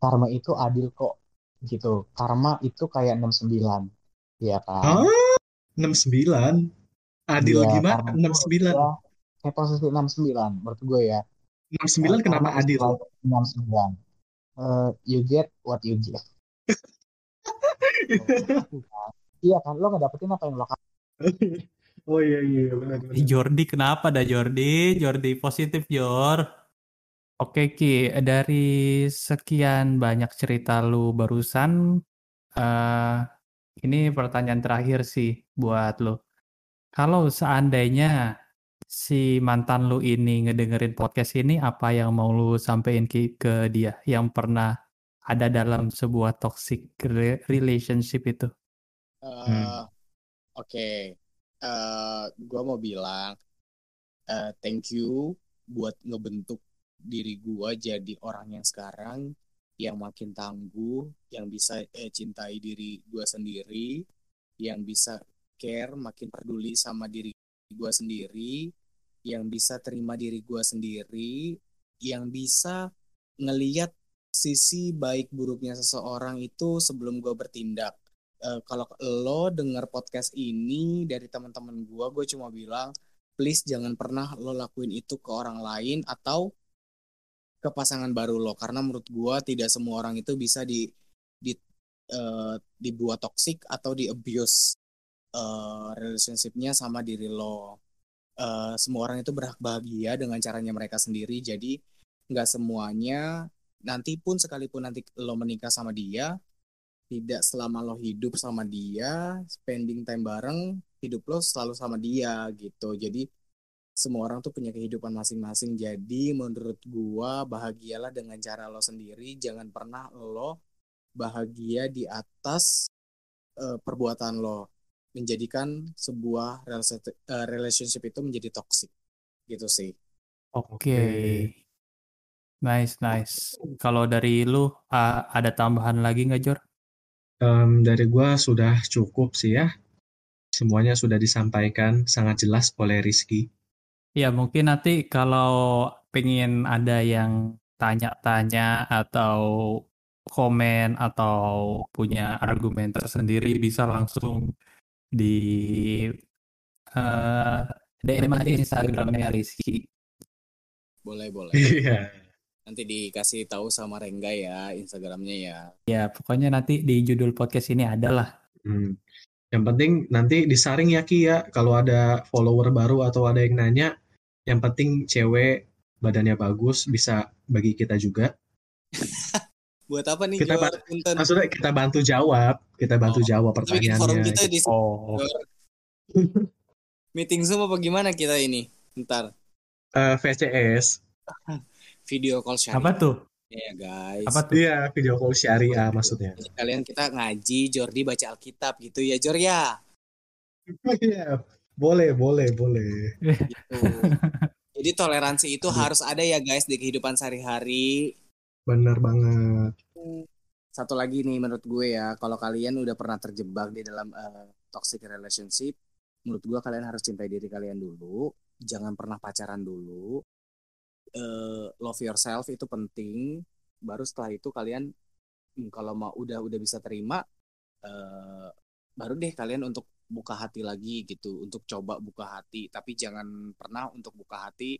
Speaker 3: karma itu adil kok gitu. Karma itu kayak 69. Ya kan?
Speaker 1: Hah? 69? Adil
Speaker 3: Iya,
Speaker 1: gimana?
Speaker 3: karma itu
Speaker 1: 69?
Speaker 3: ya kayak posisi 69 menurut gue ya. Eh,
Speaker 1: 69 kenapa
Speaker 3: karma is
Speaker 1: adil?
Speaker 3: like 69. Eh, you get what you get. Iya kan, lo ngedapetin apa yang lo
Speaker 1: Oh iya iya benar
Speaker 2: Eh,
Speaker 1: benar.
Speaker 2: Jordi kenapa dah Jordi? Jordi positif Jor. Oke Ki, dari sekian banyak cerita lu barusan, eh ini pertanyaan terakhir sih buat lu. Kalau seandainya si mantan lu ini ngedengerin podcast ini, apa yang mau lu sampein Ki ke dia yang pernah ada dalam sebuah toxic re- relationship itu?
Speaker 4: Eh, Oke, Eh, gua mau bilang eh, thank you buat ngebentuk diri gua jadi orang yang sekarang yang makin tangguh, yang bisa eh, cintai diri gua sendiri, yang bisa care, makin peduli sama diri gua sendiri, yang bisa terima diri gua sendiri, yang bisa ngeliat sisi baik buruknya seseorang itu sebelum gua bertindak. Eh, kalau lo denger podcast ini dari teman-teman gua, gue cuma bilang please jangan pernah lo lakuin itu ke orang lain atau ke pasangan baru lo karena menurut gua tidak semua orang itu bisa di di eh, dibuat toxic atau di abuse eh, relationshipnya sama diri lo. Eh, semua orang itu berhak bahagia dengan caranya mereka sendiri. Jadi nggak semuanya nanti pun sekalipun nanti lo menikah sama dia tidak selama lo hidup sama dia, spending time bareng, hidup lo selalu sama dia gitu. Jadi semua orang tuh punya kehidupan masing-masing. Jadi menurut gua bahagialah dengan cara lo sendiri. Jangan pernah lo bahagia di atas eh, perbuatan lo. Menjadikan sebuah eh, relationship itu menjadi toxic Gitu sih.
Speaker 2: Oke. Nice, nice. Kalau dari lu uh, ada tambahan lagi nggak Jor?
Speaker 1: Um, dari gua sudah cukup sih ya. Semuanya sudah disampaikan sangat jelas oleh Rizky.
Speaker 2: Ya mungkin nanti kalau pengen ada yang tanya-tanya atau komen atau punya argumen tersendiri bisa langsung di uh, DM aja Instagramnya Rizky.
Speaker 4: Boleh, boleh.
Speaker 1: Iya.
Speaker 4: Nanti dikasih tahu sama Rengga ya Instagramnya ya.
Speaker 2: Ya, pokoknya nanti di judul podcast ini ada lah.
Speaker 1: Hmm. Yang penting nanti disaring ya Ki ya, kalau ada follower baru atau ada yang nanya, yang penting cewek badannya bagus bisa bagi kita juga.
Speaker 4: Buat apa nih
Speaker 1: kita
Speaker 4: jawab,
Speaker 1: maksudnya kita bantu jawab, kita bantu oh, jawab pertanyaannya.
Speaker 4: forum kita di
Speaker 2: oh.
Speaker 4: Meeting Zoom apa gimana kita ini? Ntar.
Speaker 1: Uh, VCS.
Speaker 4: Video call syariah.
Speaker 2: Apa tuh?
Speaker 4: Iya guys.
Speaker 1: Apa tuh? Iya video call syariah maksudnya.
Speaker 4: Kalian kita ngaji, Jordi baca Alkitab gitu ya Jor ya.
Speaker 1: Iya, boleh, boleh, boleh.
Speaker 4: Gitu. Jadi toleransi itu harus ada ya guys di kehidupan sehari-hari.
Speaker 1: Bener banget.
Speaker 4: Satu lagi nih menurut gue ya, kalau kalian udah pernah terjebak di dalam uh, toxic relationship, menurut gue kalian harus cintai diri kalian dulu, jangan pernah pacaran dulu. Uh, love yourself itu penting. Baru setelah itu kalian hmm, kalau mau udah udah bisa terima, uh, baru deh kalian untuk buka hati lagi gitu, untuk coba buka hati. Tapi jangan pernah untuk buka hati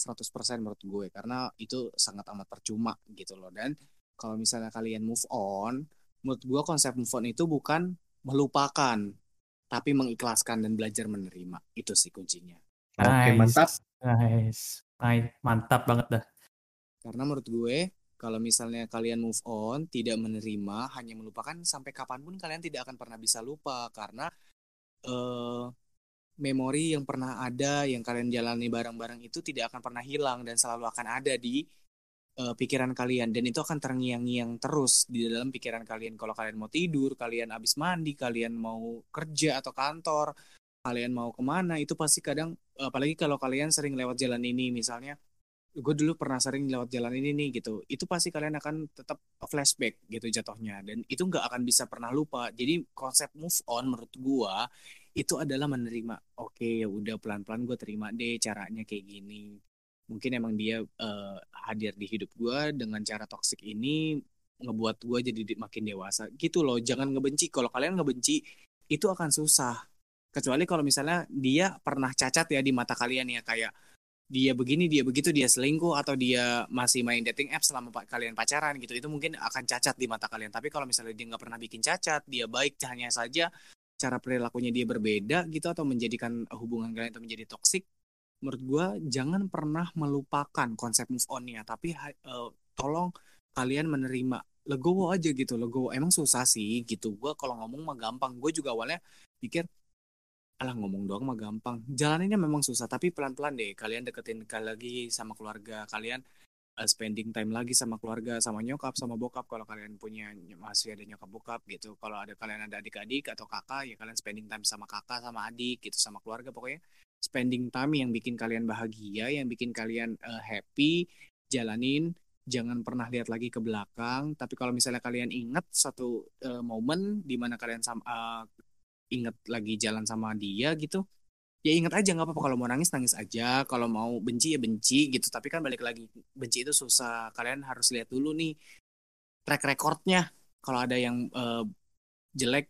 Speaker 4: 100% menurut gue karena itu sangat amat percuma gitu loh. Dan kalau misalnya kalian move on menurut gue konsep move on itu bukan melupakan tapi mengikhlaskan dan belajar menerima. Itu sih kuncinya.
Speaker 2: Nice. oke mantap. Nice. Nice. Mantap banget dah.
Speaker 4: Karena menurut gue kalau misalnya kalian move on tidak menerima hanya melupakan sampai kapan pun kalian tidak akan pernah bisa lupa. Karena uh, memori yang pernah ada yang kalian jalani bareng-bareng itu tidak akan pernah hilang dan selalu akan ada di uh, pikiran kalian. Dan itu akan terngiang-ngiang terus di dalam pikiran kalian. Kalau kalian mau tidur kalian habis mandi kalian mau kerja atau kantor kalian mau ke mana itu pasti kadang apalagi kalau kalian sering lewat jalan ini misalnya gue dulu pernah sering lewat jalan ini nih gitu. Itu pasti kalian akan tetap flashback gitu jatuhnya. Dan itu nggak akan bisa pernah lupa. Jadi konsep move on menurut gue itu adalah menerima oke okay, ya udah pelan-pelan gue terima deh caranya kayak gini. Mungkin emang dia uh, hadir di hidup gue dengan cara toksik ini ngebuat gue jadi makin dewasa. Gitu loh jangan ngebenci. Kalau kalian ngebenci itu akan susah. Kecuali kalau misalnya dia pernah cacat ya di mata kalian ya kayak dia begini dia begitu dia selingkuh atau dia masih main dating apps selama kalian pacaran gitu itu mungkin akan cacat di mata kalian. Tapi kalau misalnya dia nggak pernah bikin cacat dia baik hanya saja cara perilakunya dia berbeda gitu atau menjadikan hubungan kalian itu menjadi toksik menurut gue jangan pernah melupakan konsep move on-nya. Tapi uh, tolong kalian menerima legowo aja gitu legowo. Emang susah sih gitu gue kalau ngomong mah gampang. Gue juga awalnya pikir alah ngomong doang mah gampang. Jalaninnya memang susah tapi pelan-pelan deh. Kalian deketin lagi sama keluarga kalian uh, spending time lagi sama keluarga sama nyokap sama bokap. Kalau kalian punya masih ada nyokap bokap gitu. Kalau ada kalian ada adik-adik atau kakak ya kalian spending time sama kakak sama adik gitu sama keluarga. Pokoknya spending time yang bikin kalian bahagia yang bikin kalian uh, happy jalanin. Jangan pernah lihat lagi ke belakang. Tapi kalau misalnya kalian ingat satu uh, momen di mana kalian sama uh, ingat lagi jalan sama dia gitu ya ingat aja nggak apa-apa. Kalau mau nangis nangis aja. Kalau mau benci ya benci gitu. Tapi kan balik lagi benci itu susah. Kalian harus lihat dulu nih track recordnya. Kalau ada yang uh, jelek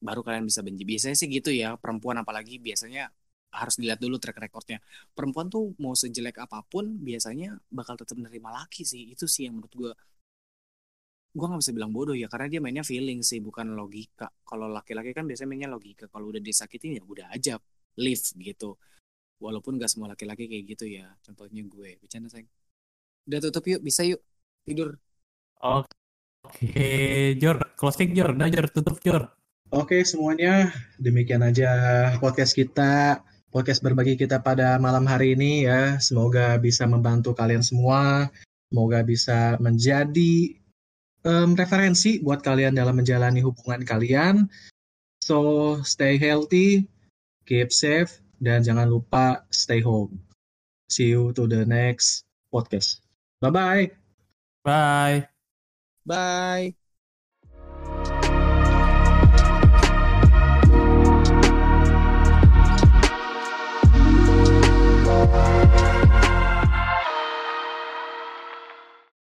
Speaker 4: baru kalian bisa benci. Biasanya sih gitu ya perempuan apalagi biasanya harus dilihat dulu track recordnya. Perempuan tuh mau sejelek apa pun biasanya bakal tetap menerima laki sih. Itu sih yang menurut gue gue nggak bisa bilang bodoh ya karena dia mainnya feeling sih bukan logika. Kalau laki-laki kan biasanya mainnya logika. Kalau udah disakitin ya udah aja live gitu. Walaupun gak semua laki-laki kayak gitu ya contohnya gue. Bercanda sayang. Udah tutup yuk bisa yuk tidur.
Speaker 2: Oke okay. Jor closing Jor. Nah Jor tutup Jor.
Speaker 1: Oke semuanya. Demikian aja podcast kita podcast berbagi kita pada malam hari ini ya. Semoga bisa membantu kalian semua. Semoga bisa menjadi um, referensi buat kalian dalam menjalani hubungan kalian so stay healthy keep safe, dan jangan lupa stay home. See you to the next podcast. Bye bye.
Speaker 2: Bye.
Speaker 4: Bye.